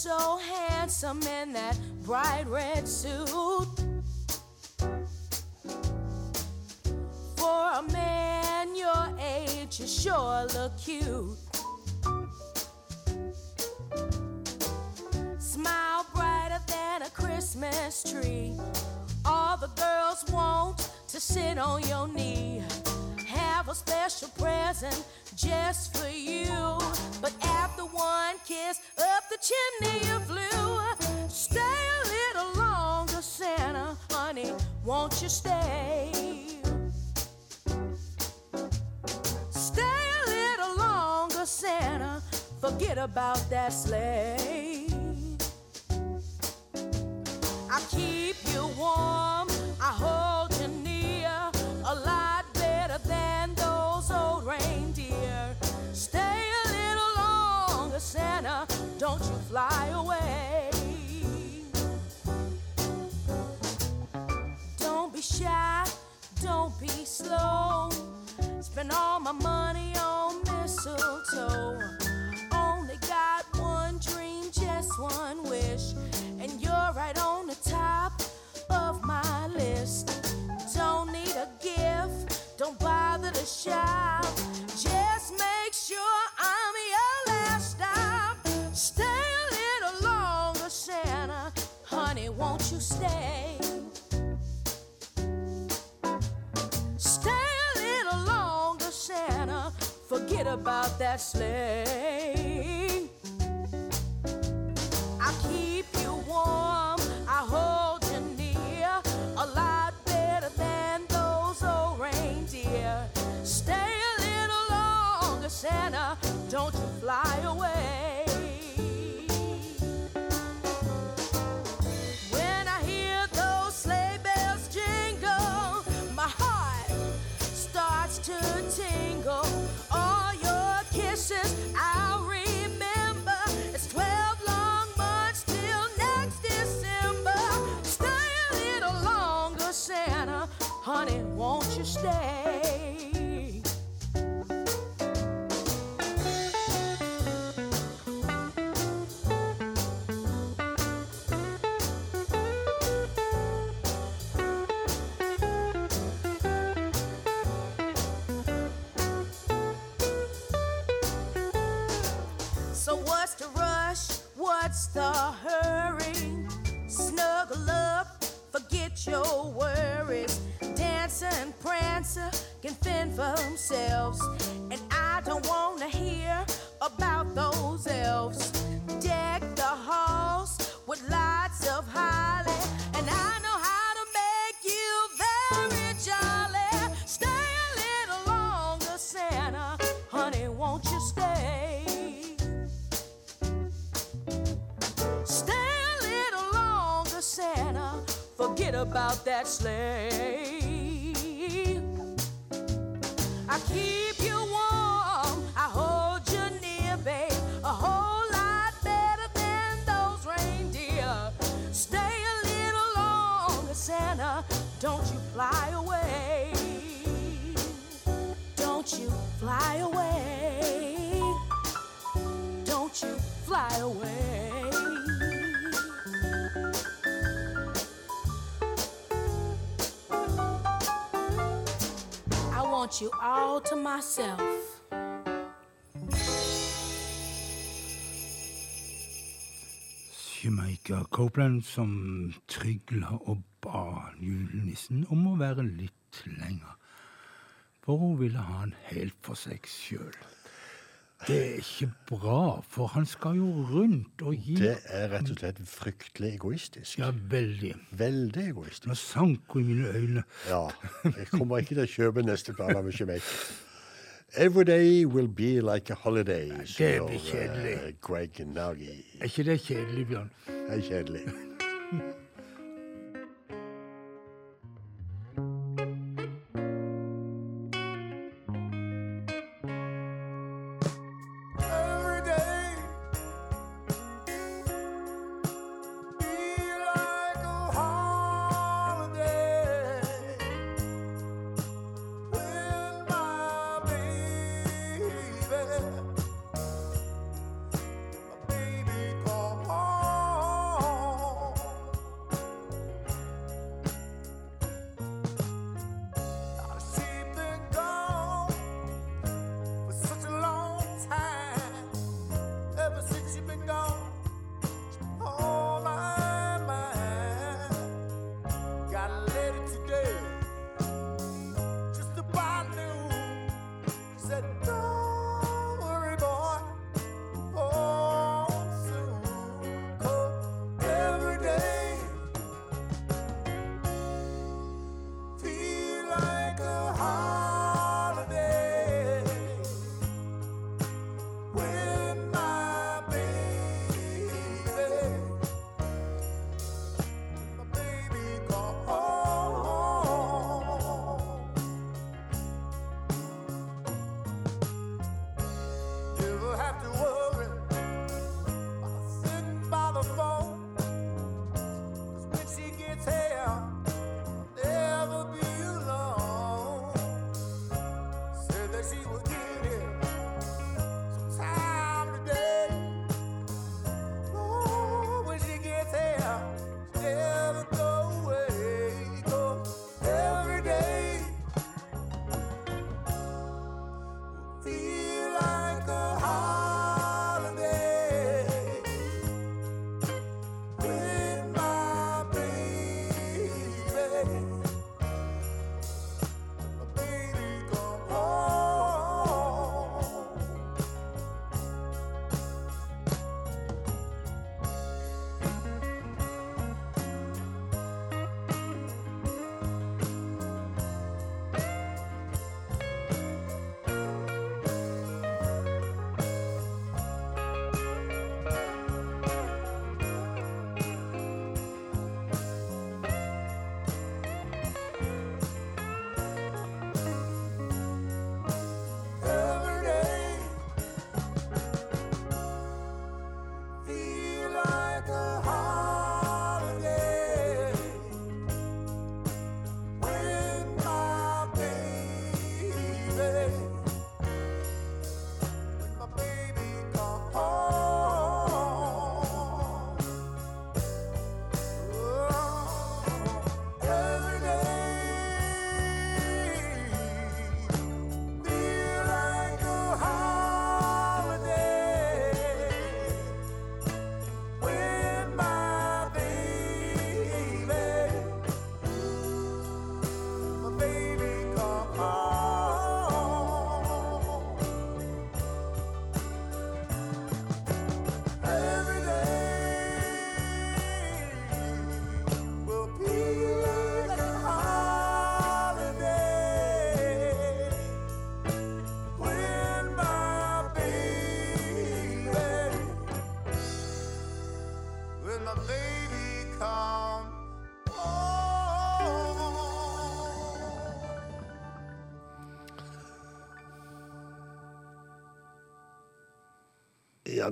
So handsome in that bright red suit. For a man your age, you sure look cute. Smile brighter than a Christmas tree. All the girls want to sit on your knee. A special present just for you. But after one kiss up the chimney you flew. Stay a little longer, Santa, honey. Won't you stay? Stay a little longer, Santa. Forget about that sleigh. I'll keep you warm, be slow. Spend all my money on mistletoe. Only got one dream, just one wish, and you're right on the top of my list. Don't need a gift, don't bother to shop. Just make sure I'm your last stop. Stay a little longer, Santa. Honey, won't you stay? Stay Forget about that sleigh. The hurry? Snuggle up, forget your worries. Dancer and prancer uh, can fend for themselves. And I don't wanna hear about those elves. Deck the halls with lots of. Forget about that sleigh. I keep you warm, I hold you near, babe. A whole lot better than those reindeer. Stay a little longer, Santa. Don't you fly away. Don't you fly away. Don't you fly away. Want you all to myself. Jamaica Copeland som trygla og ba julenissen om å være litt lenger. For hun ville ha han helt for seg sjøl. Det er ikke bra, for han skal jo rundt og gi Det er rett og slett fryktelig egoistisk. Ja, veldig. Veldig egoistisk. Nå sank hun i mine øyne. Ja, jeg kommer ikke til å kjøpe neste plan av Jamaica. Every day will be like a holiday, det blir kjedelig. Uh, Greg Nagy. Er ikke det kjedelig, Bjørn? Det er kjedelig.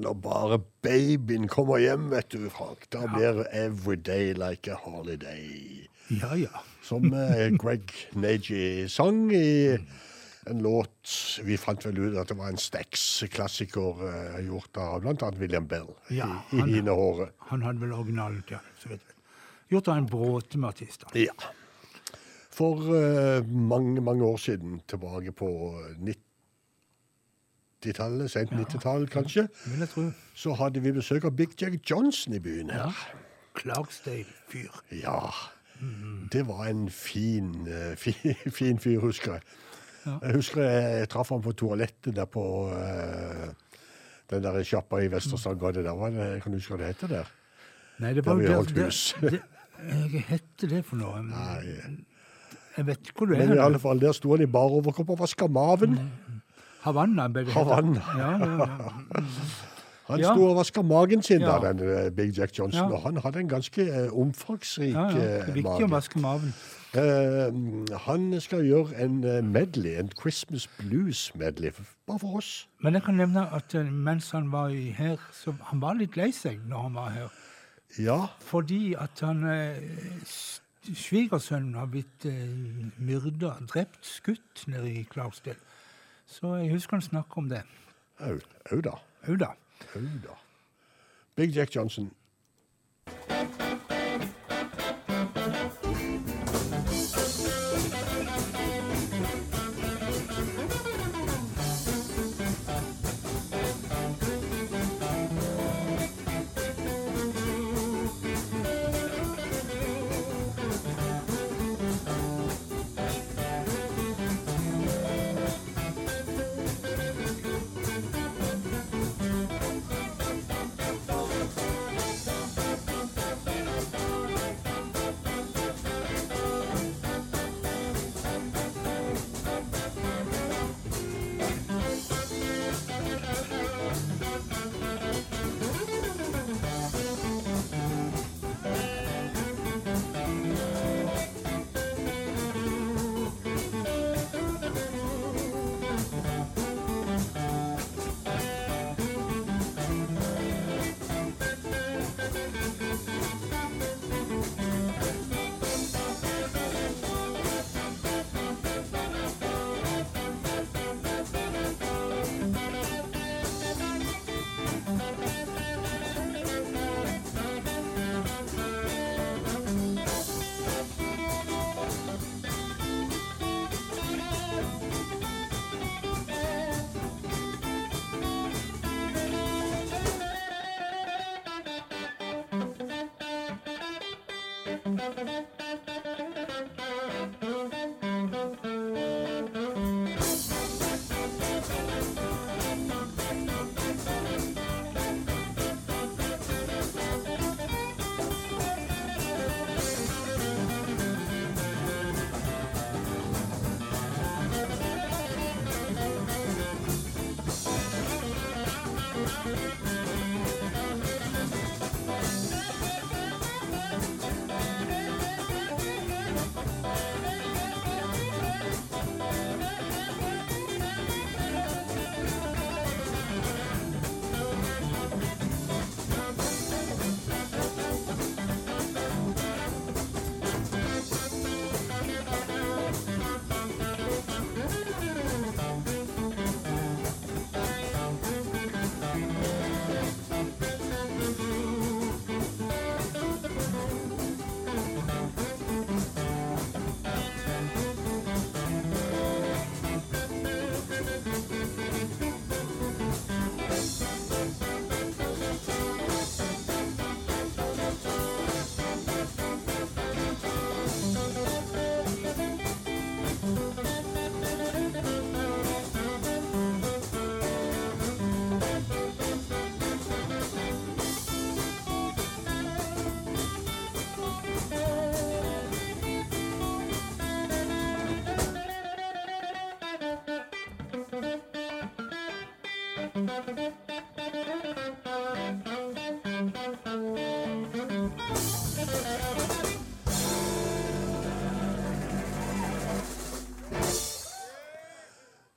Når bare babyen kommer hjem, vet du, Frank, da blir every day like a holiday. Ja, ja. Som eh, Greg Nagy sang i en låt Vi fant vel ut at det var en Stax-klassiker uh, gjort av annet William Bell Ja, i, i han- Hine håret. Han hadde vel originalen ja. så vidt. Gjort av en bråte med artister. Ja. For uh, mange, mange år siden, tilbake på 90-tallet, sent 90-tall kanskje, så hadde vi besøk av Big Jack Johnson i byen her. Clarksdale-fyr. Ja. Det var en fin, eh, fin, fin fyr, husker jeg. Jeg husker jeg, jeg traff ham på toalettet der på uh, den der sjappa i Vesterstadgata. Der var det, kan du huske hva det heter der? Nei, det Der vi holdt hus. Hva hette det for noe? Jeg vet ikke hvor du er. Men i alle fall, der sto han i bar overkropp og vaska maven. Havanna. Havanna. Ja, ja, ja. Han sto og vaska magen sin, da, den eh, Big Jack Johnson. Og han hadde en ganske eh, omfangsrik ja, ja. Det er viktig viktig å vaske maven. Uh, han skal gjøre en eh, medley, en Christmas blues-medley, bare for oss. Men jeg kan nevne at eh, mens han var her, så han var litt lei seg når han var her. Ja, Fordi at han eh, Svigersønnen har blitt eh, myrda, drept, skutt nede i Clarksdale. Så jeg husker han snakka om det. au, da. Au da. Big Jack Johnson.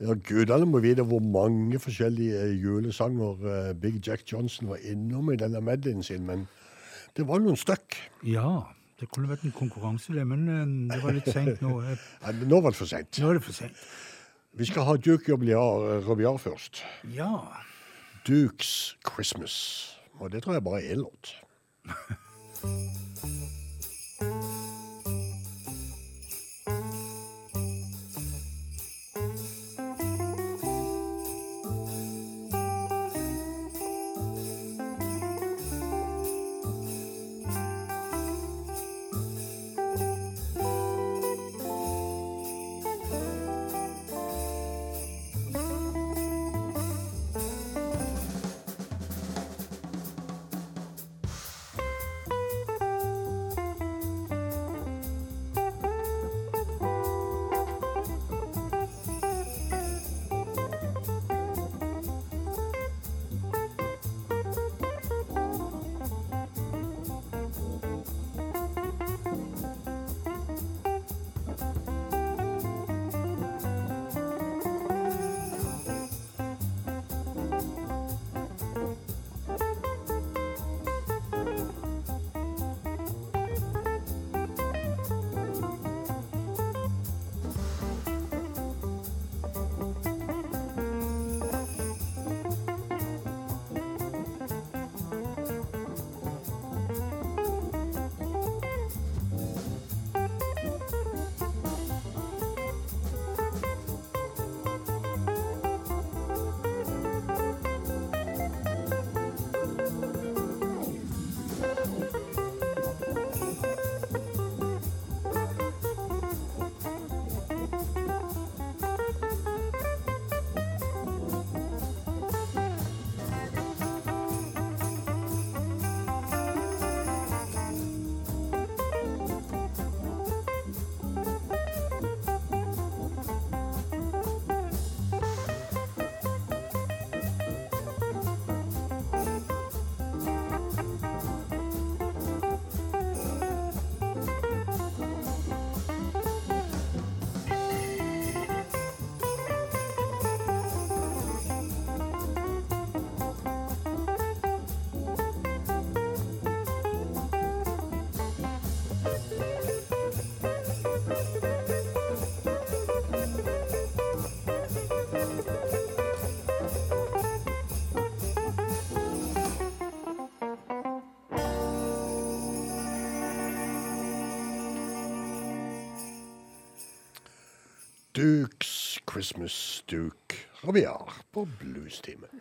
Ja, Gudene må vite hvor mange forskjellige julesanger eh, Big Jack Johnson var innom i denne medleyen sin, men det var noen stykk. Ja, det kunne vært en konkurranse, det, men eh, det var litt seint nå. Eh, Ja, Nå var det for seint. Nå er det for seint. Vi skal ha Duke Robiar først. Ja. Dukes Christmas. Og det tror jeg bare er én låt. Dukes Christmas Duke Robiar på Bluestimen.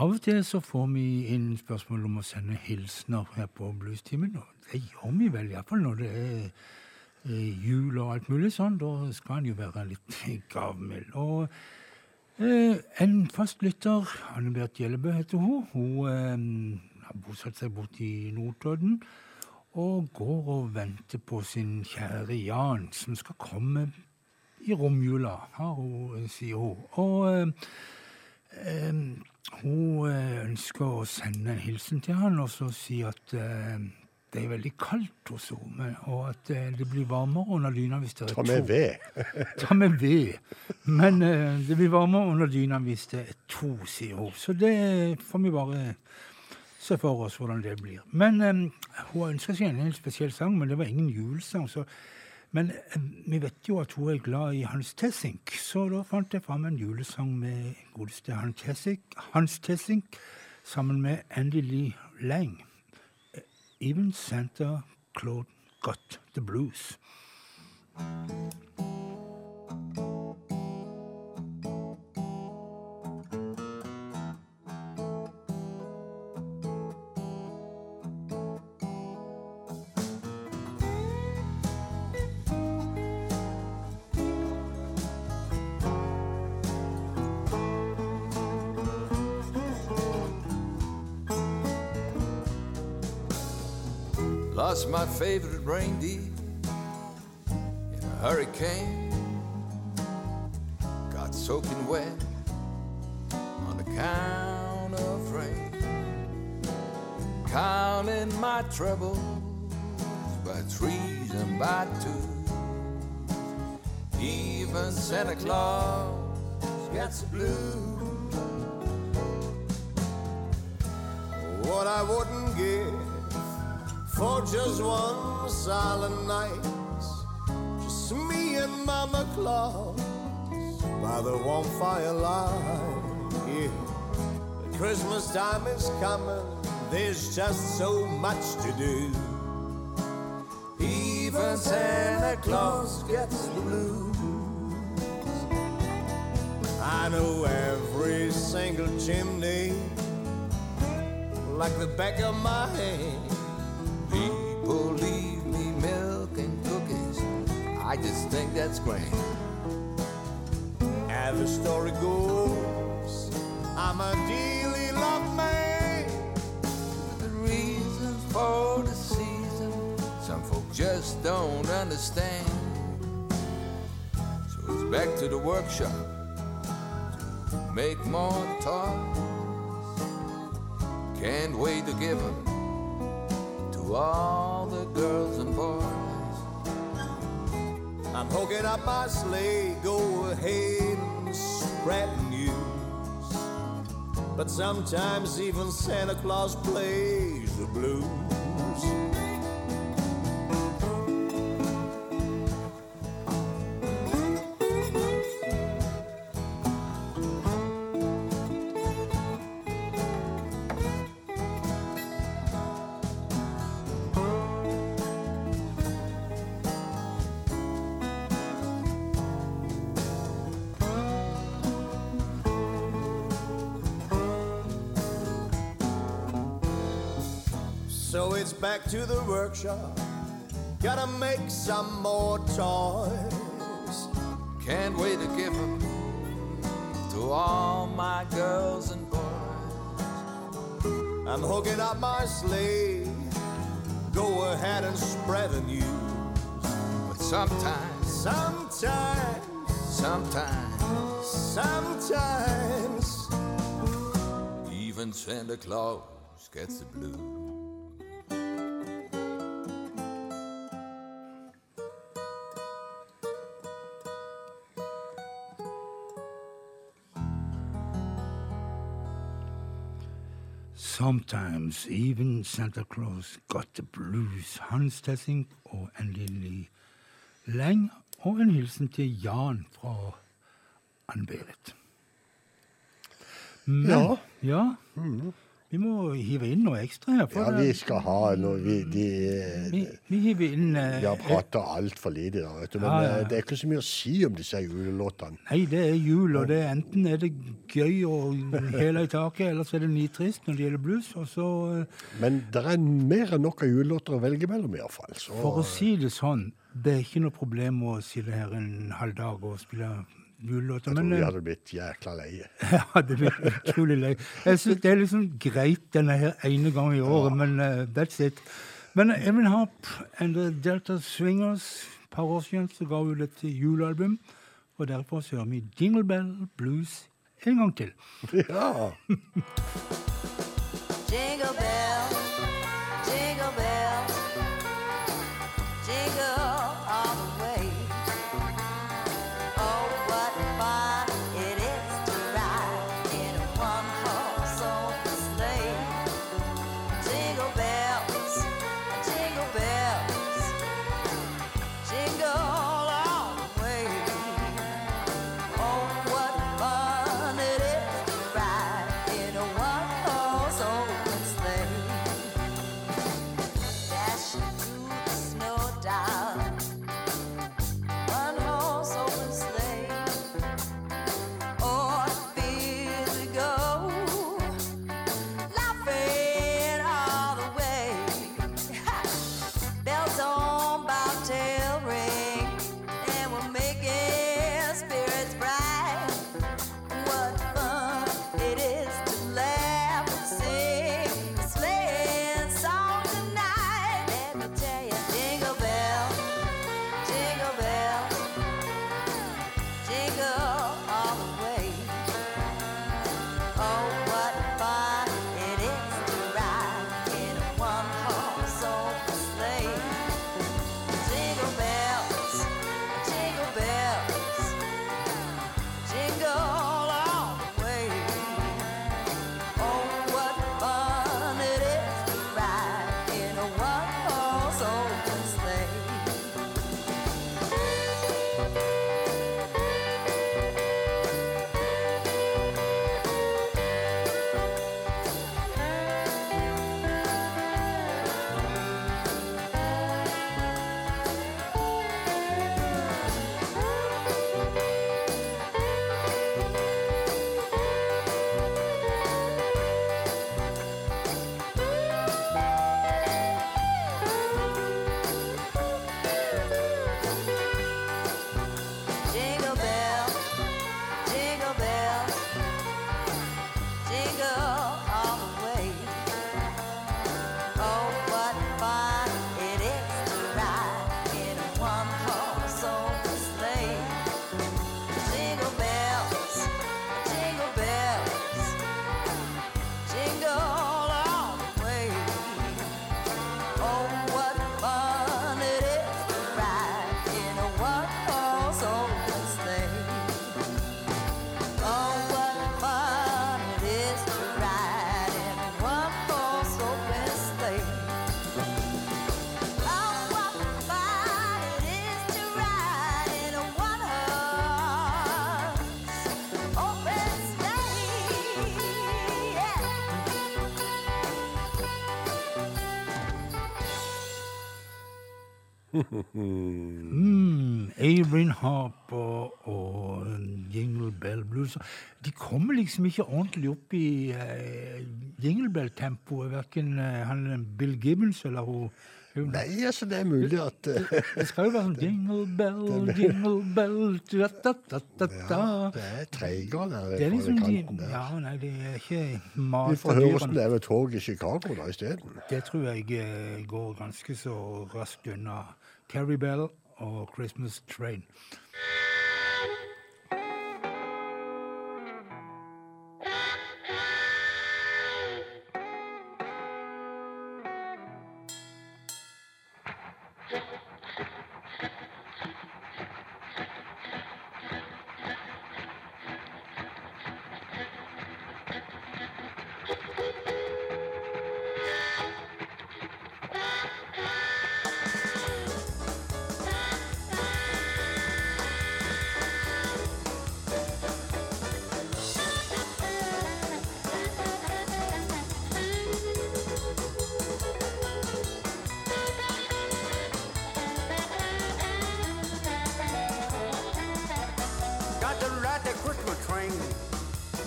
Av og til så får vi inn spørsmål om å sende hilsener her på Bluestimen. Og det gjør vi vel, iallfall når det er eh, jul og alt mulig sånn. Da skal en jo være litt gavmild. Og eh, en fast lytter, Anne Bert Gjellebø heter hun, hun eh, har bosatt seg borte i Notodden. Og går og venter på sin kjære Jan, som skal komme i romjula, hun, sier hun. Og eh, hun eh, ønsker å sende en hilsen til han og så si at eh, det er veldig kaldt hos henne, og at eh, det blir varmere under dyna hvis det er Ta med to. ved. Ta med ved. Men eh, det blir varmere under dyna hvis det er to, sier hun. Så det får vi bare se for oss hvordan det blir. Men hun ønsker seg en helt spesiell sang, men det var ingen julesang. så men vi vet jo at hun er glad i Hans Tessink, så da fant jeg fram en julesang med godeste Hans Tessink, Hans Tessink sammen med Andy Lee Lang. Even Santa Claude got the blues. My favorite reindeer in a hurricane. Got soaking wet on account of rain. Counting my troubles by threes and by twos. Even Santa Claus gets the blues. What I wouldn't give for just one silent night. Just me and Mama Claus by the warm firelight. Yeah. Christmas time is coming, there's just so much to do. Even Santa Claus gets the blues. I know every single chimney like the back of my hand. Leave me milk and cookies. I just think that's grand. As the story goes, I'm a dearly loved man. The reasons for the season, some folk just don't understand. So it's back to the workshop to make more toys. Can't wait to give give 'em to all girls and boys. I'm hooking up my sleigh, go ahead and spread news. But sometimes even Santa Claus plays the blues. To the workshop. Gotta make some more toys. Can't wait to give 'em to all my girls and boys. I'm hooking up my sleigh. Go ahead and spread the news. But sometimes, Sometimes, sometimes, sometimes, even Santa Claus gets the blues. Sometimes even Santa Claus got the blues. Hans Tessing og en lille Leng, og en hilsen til Jan fra Ann-Berit. Men, Ja. ja. Vi må hive inn noe ekstra her. For Ja, vi skal ha noe Vi, de, vi, vi hiver inn eh, vi har prata altfor lite, da, vet du. Men Ja, ja, ja. eh, det er ikke så mye å si om disse julelåtene. Nei, det er jul, og det er enten er det gøy og hele i taket, eller så er det nitrist når det gjelder blues. Og så, eh, Men det er mer enn nok av julelåter å velge mellom, iallfall. Så for å si det sånn, det er ikke noe problem å sitte her en halv dag og spille julelåter. jeg tror Men eh, hadde blitt jækla leie. ja, det blitt utrolig leie. Jeg syns det er liksom greit denne her ene gang i året, men uh, that's it. Men Evan Harp and the Delta Swingers, par år siden, så ga ut et julealbum. Og derfor så hører vi Jingle Bell Blues en gang til. Ja. Jingle bell, Mm, Averin Harper og Jingle Bell Blues. De kommer liksom ikke ordentlig opp i uh, Jingle Bell-tempoet, verken uh, han Bill Gibbons eller hun hun- Nei, altså, det er mulig at eh, Det skal jo være sånn Jingle Bell, Jingle Bell da, da, da, ja, Det er treigere der Det er liksom de. Ja, nei, det er ikke Vi får høre hvordan det er med tog i Chicago da isteden. Det tror jeg eh, går ganske så raskt unna. Carrie Bell or Christmas Train.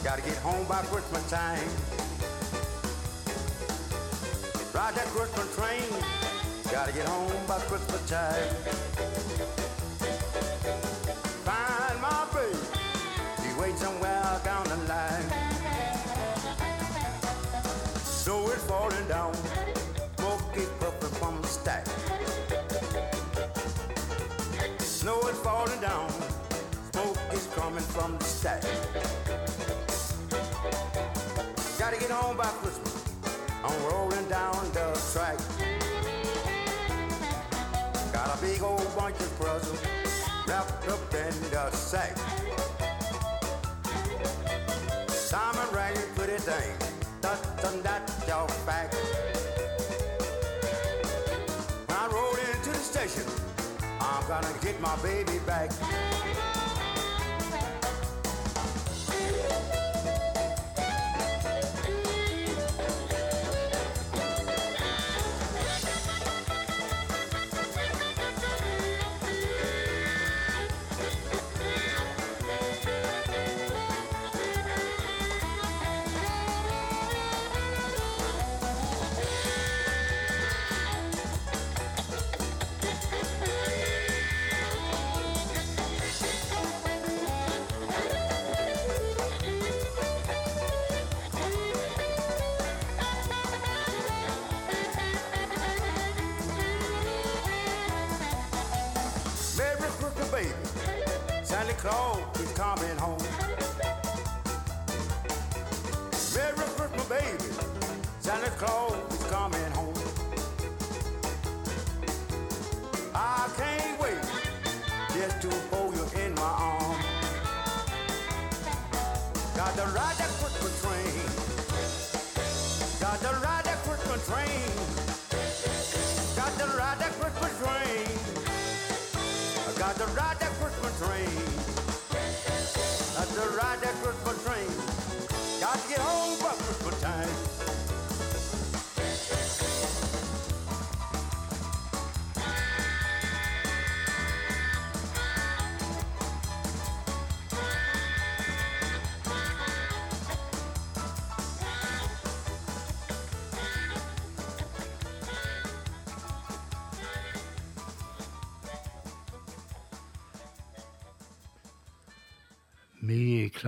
Gotta get home by Christmas time. Ride that Christmas train. Gotta get home by Christmas time. Find my baby. She waits somewhere down the line. Snow is falling down. Smoke is puffing from the stack. Snow is falling down. Smoke is coming from the stack. Gotta get home by Christmas. I'm rolling down the track. Got a big old bunch of presents wrapped up in the sack. Simon rang it pretty thing. Dun dun that's your fact. When I roll into the station, I'm gonna get my baby back.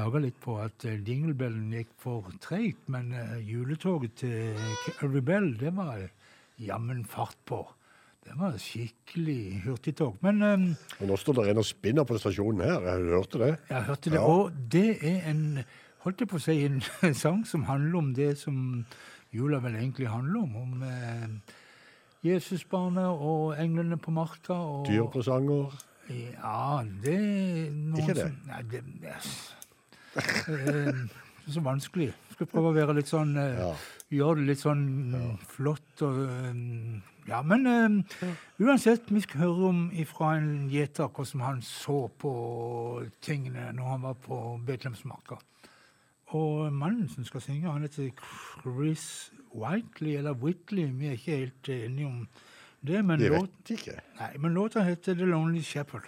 Vi klager litt på at eh, dinglebellen gikk for treigt, men eh, juletoget til Rebell, Bell, det var jammen fart på. Det var skikkelig hurtigtog. Men um, Og nå står det en og spinner på stasjonen her. Jeg hørte det. jeg hørte det, Ja. og det er en holdt jeg på å si, en sang som handler om det som jula vel egentlig handler om. Om eh, Jesusbarnet og englene på marka. Og, Dyrepresanger. Ja, det er noen Ikke det? som Nei, det, det eh, det er så vanskelig. Skal prøve å være litt sånn eh, Ja. Gjøre det litt sånn flott og eh, Ja, men um, uansett, vi skal høre om ifra en gjeter hvordan han så på tingene når han var på Betlehemsmarka. Og mannen som skal synge, han heter Chris Whiteley, eller Whitley. Vi er ikke helt enige om det, men vet låt- ikke. Nei, men låta heter The Lonely Shepherd.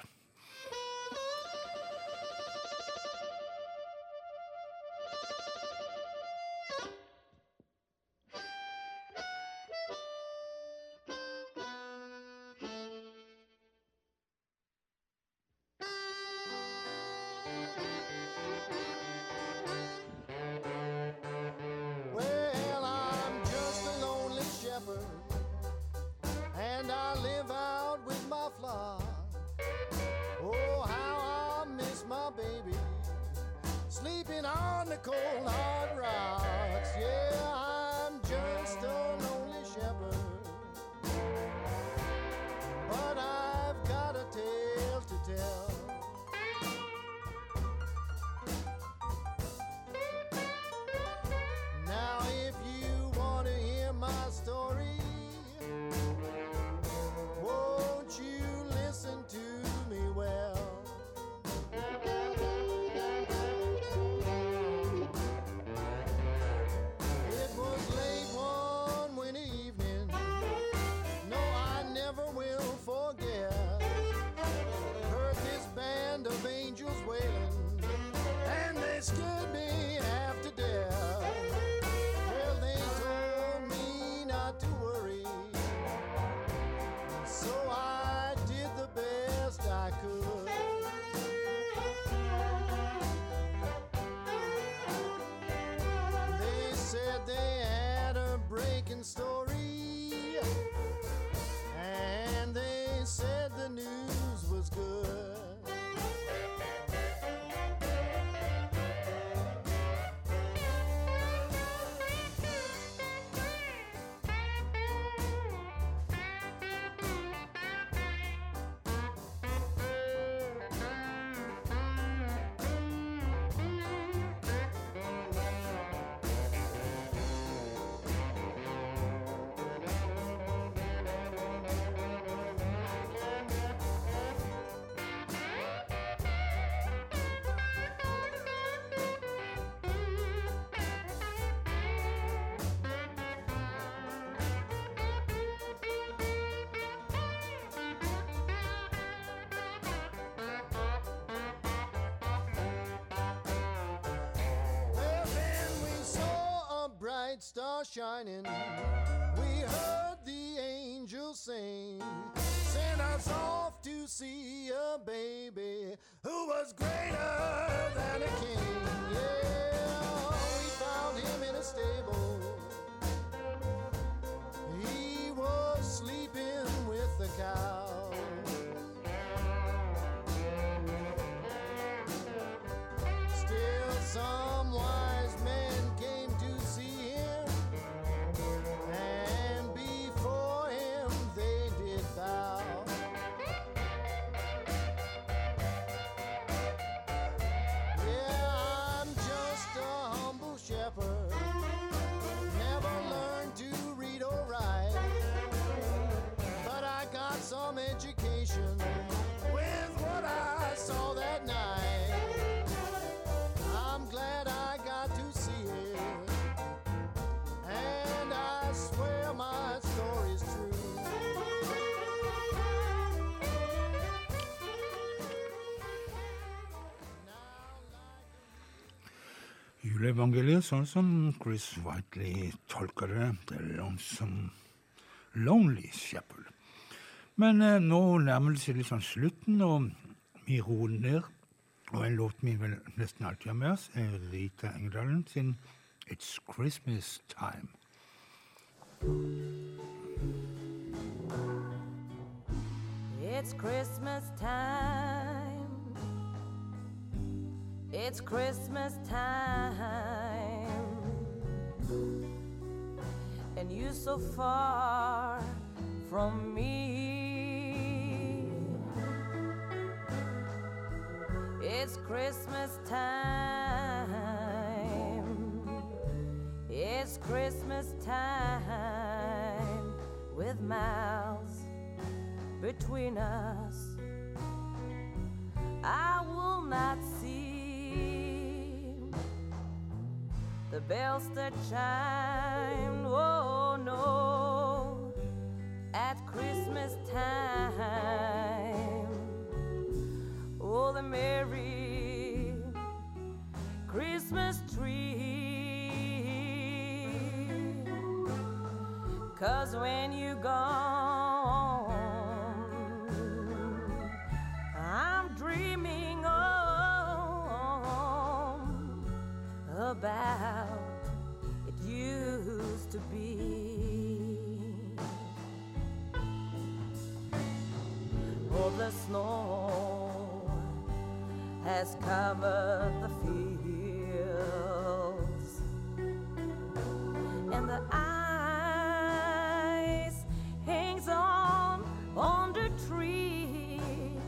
Juleevangeliet, sånn som Chris Whiteley tolker det. The Lonesome Lonely Shepherd. Men eh, nå nærmer det seg litt sånn slutten, og vi roer ned. Og en låt vi vel nesten alltid har med oss, er Rita Engdalen sin It's Christmas Time. It's Christmas time. It's Christmas time. And you so far from me. It's Christmas time. It's Christmas time with miles between us. I will not the bells that chime. Oh no, at Christmas time. Oh, the merry Christmas tree. Cause when you gone, about it used to be. Oh, the snow has covered the fields, and the ice hangs on on the trees,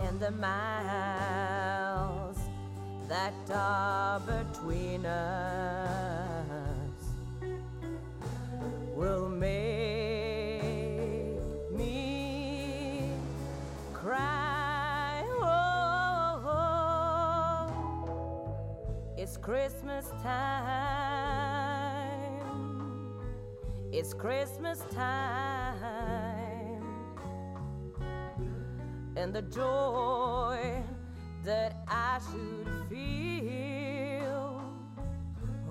and the miles that are between us will make me cry. Oh, it's Christmas time. It's Christmas time. And the joy that I should feel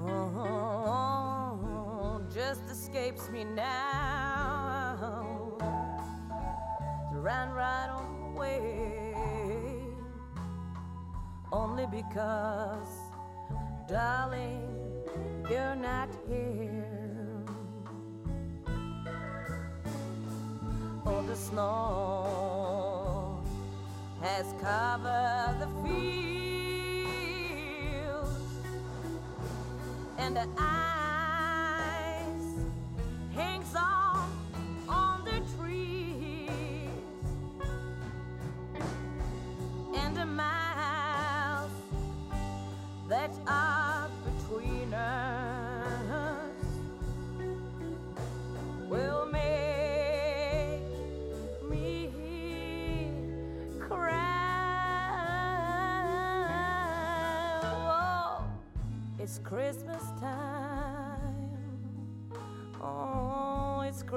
oh, just escapes me now. To run right away, only because, darling, you're not here. Oh, the snow has covered the fields, and the ice hangs on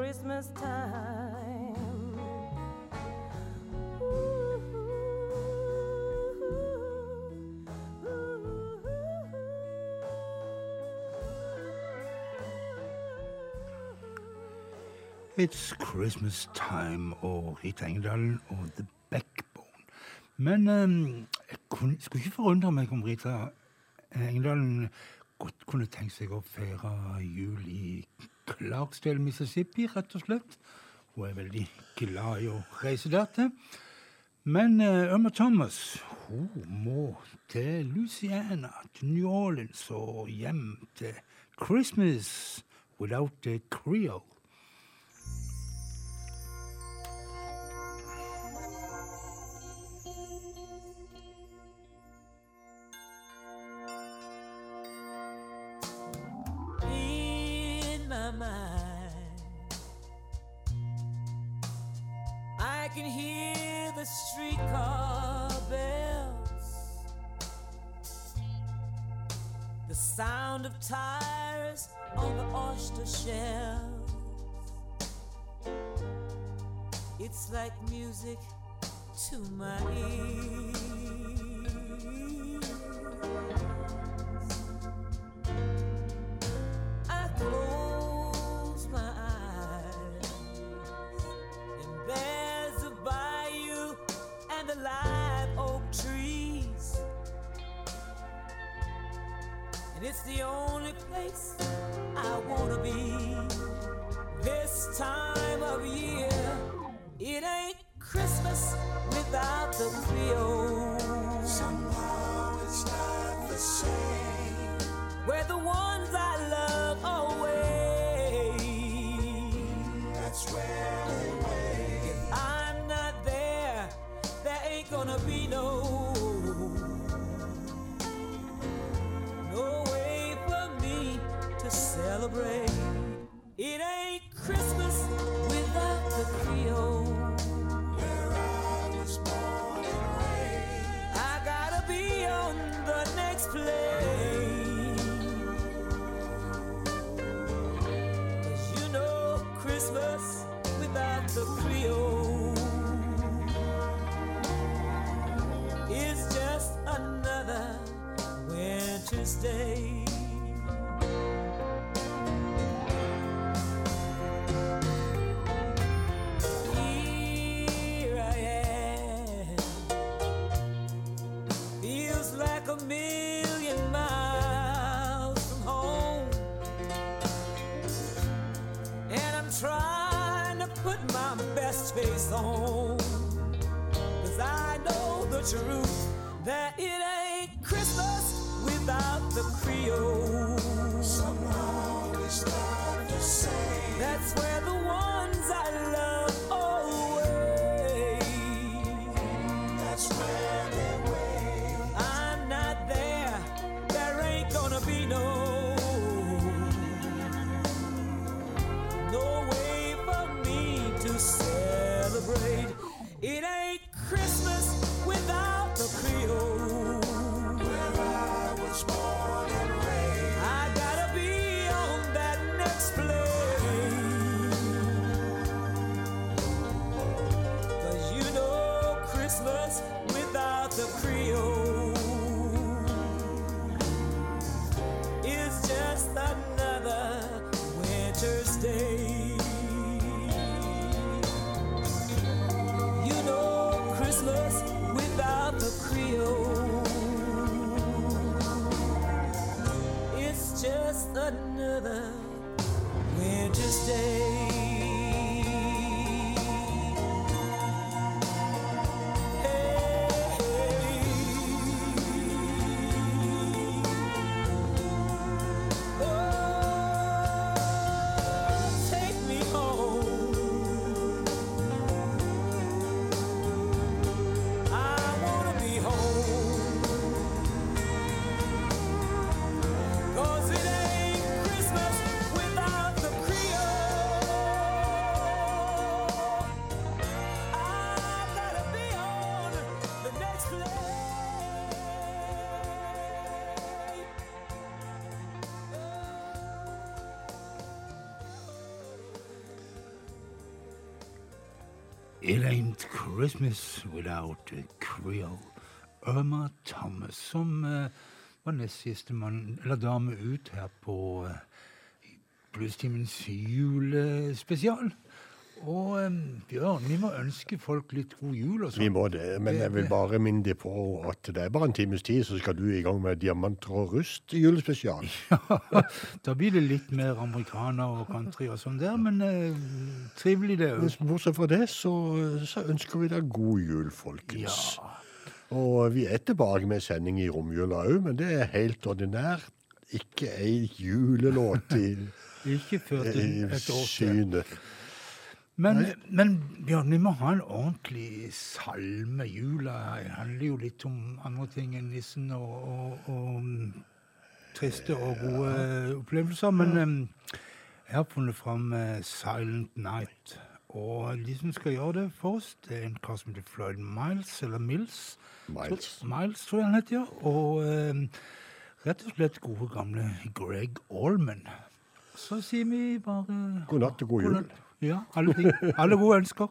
Christmas time. It's Christmas Time og Rita Engedalen og The Backbone. Men um, jeg skulle ikke forundre meg om Rita Engedalen godt kunne tenkt seg å feire jul i Clarksdale, Mississippi, rett og slett. Hun er veldig glad i å reise der til. Men uh, Irma Thomas hun må til Louisiana, til New Orleans og hjem til Christmas without the Creole. Christmas Without a Creole. Irma Thomas, som eh, var nest siste mann, eller dame ut her på uh, Bluestimens julespesial. Og eh, Bjørn, vi må ønske folk litt god jul og sånn. Vi må det, men jeg vil bare minne deg på at det er bare en times tid, så skal du i gang med Diamanter og rust julespesial. Ja, Da blir det litt mer amerikaner og country og sånn der, men eh, trivelig det òg. Bortsett fra det, så, så ønsker vi deg god jul, folkens. Ja. Og vi er tilbake med sending i romjula òg, men det er helt ordinær. Ikke ei julelåt i, Ikke før til et år til. Men, men Bjørn, vi må ha en ordentlig salme. Jula handler jo litt om andre ting enn nissen og, og, og triste og gode opplevelser. Men em, jeg har funnet fram eh, 'Silent Night'. Og de som skal gjøre det for oss, det er en kar som heter Floyd Miles, eller Mills. Miles. så, Miles, tror jeg han heter, ja. Og eh, rett og slett gode, gamle Greg Allman. Så sier vi bare God natt og god jul. natt. Ja, alle ting. Alle gode ønsker.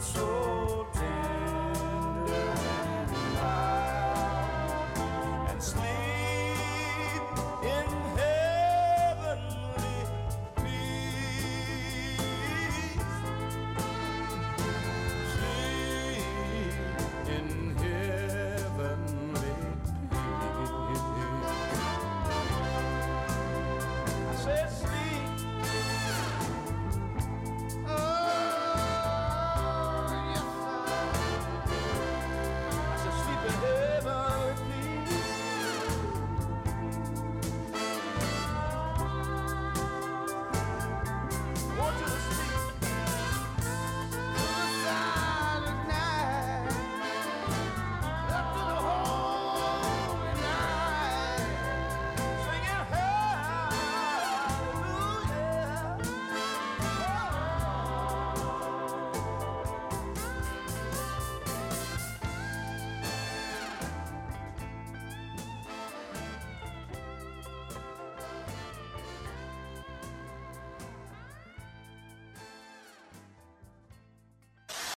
so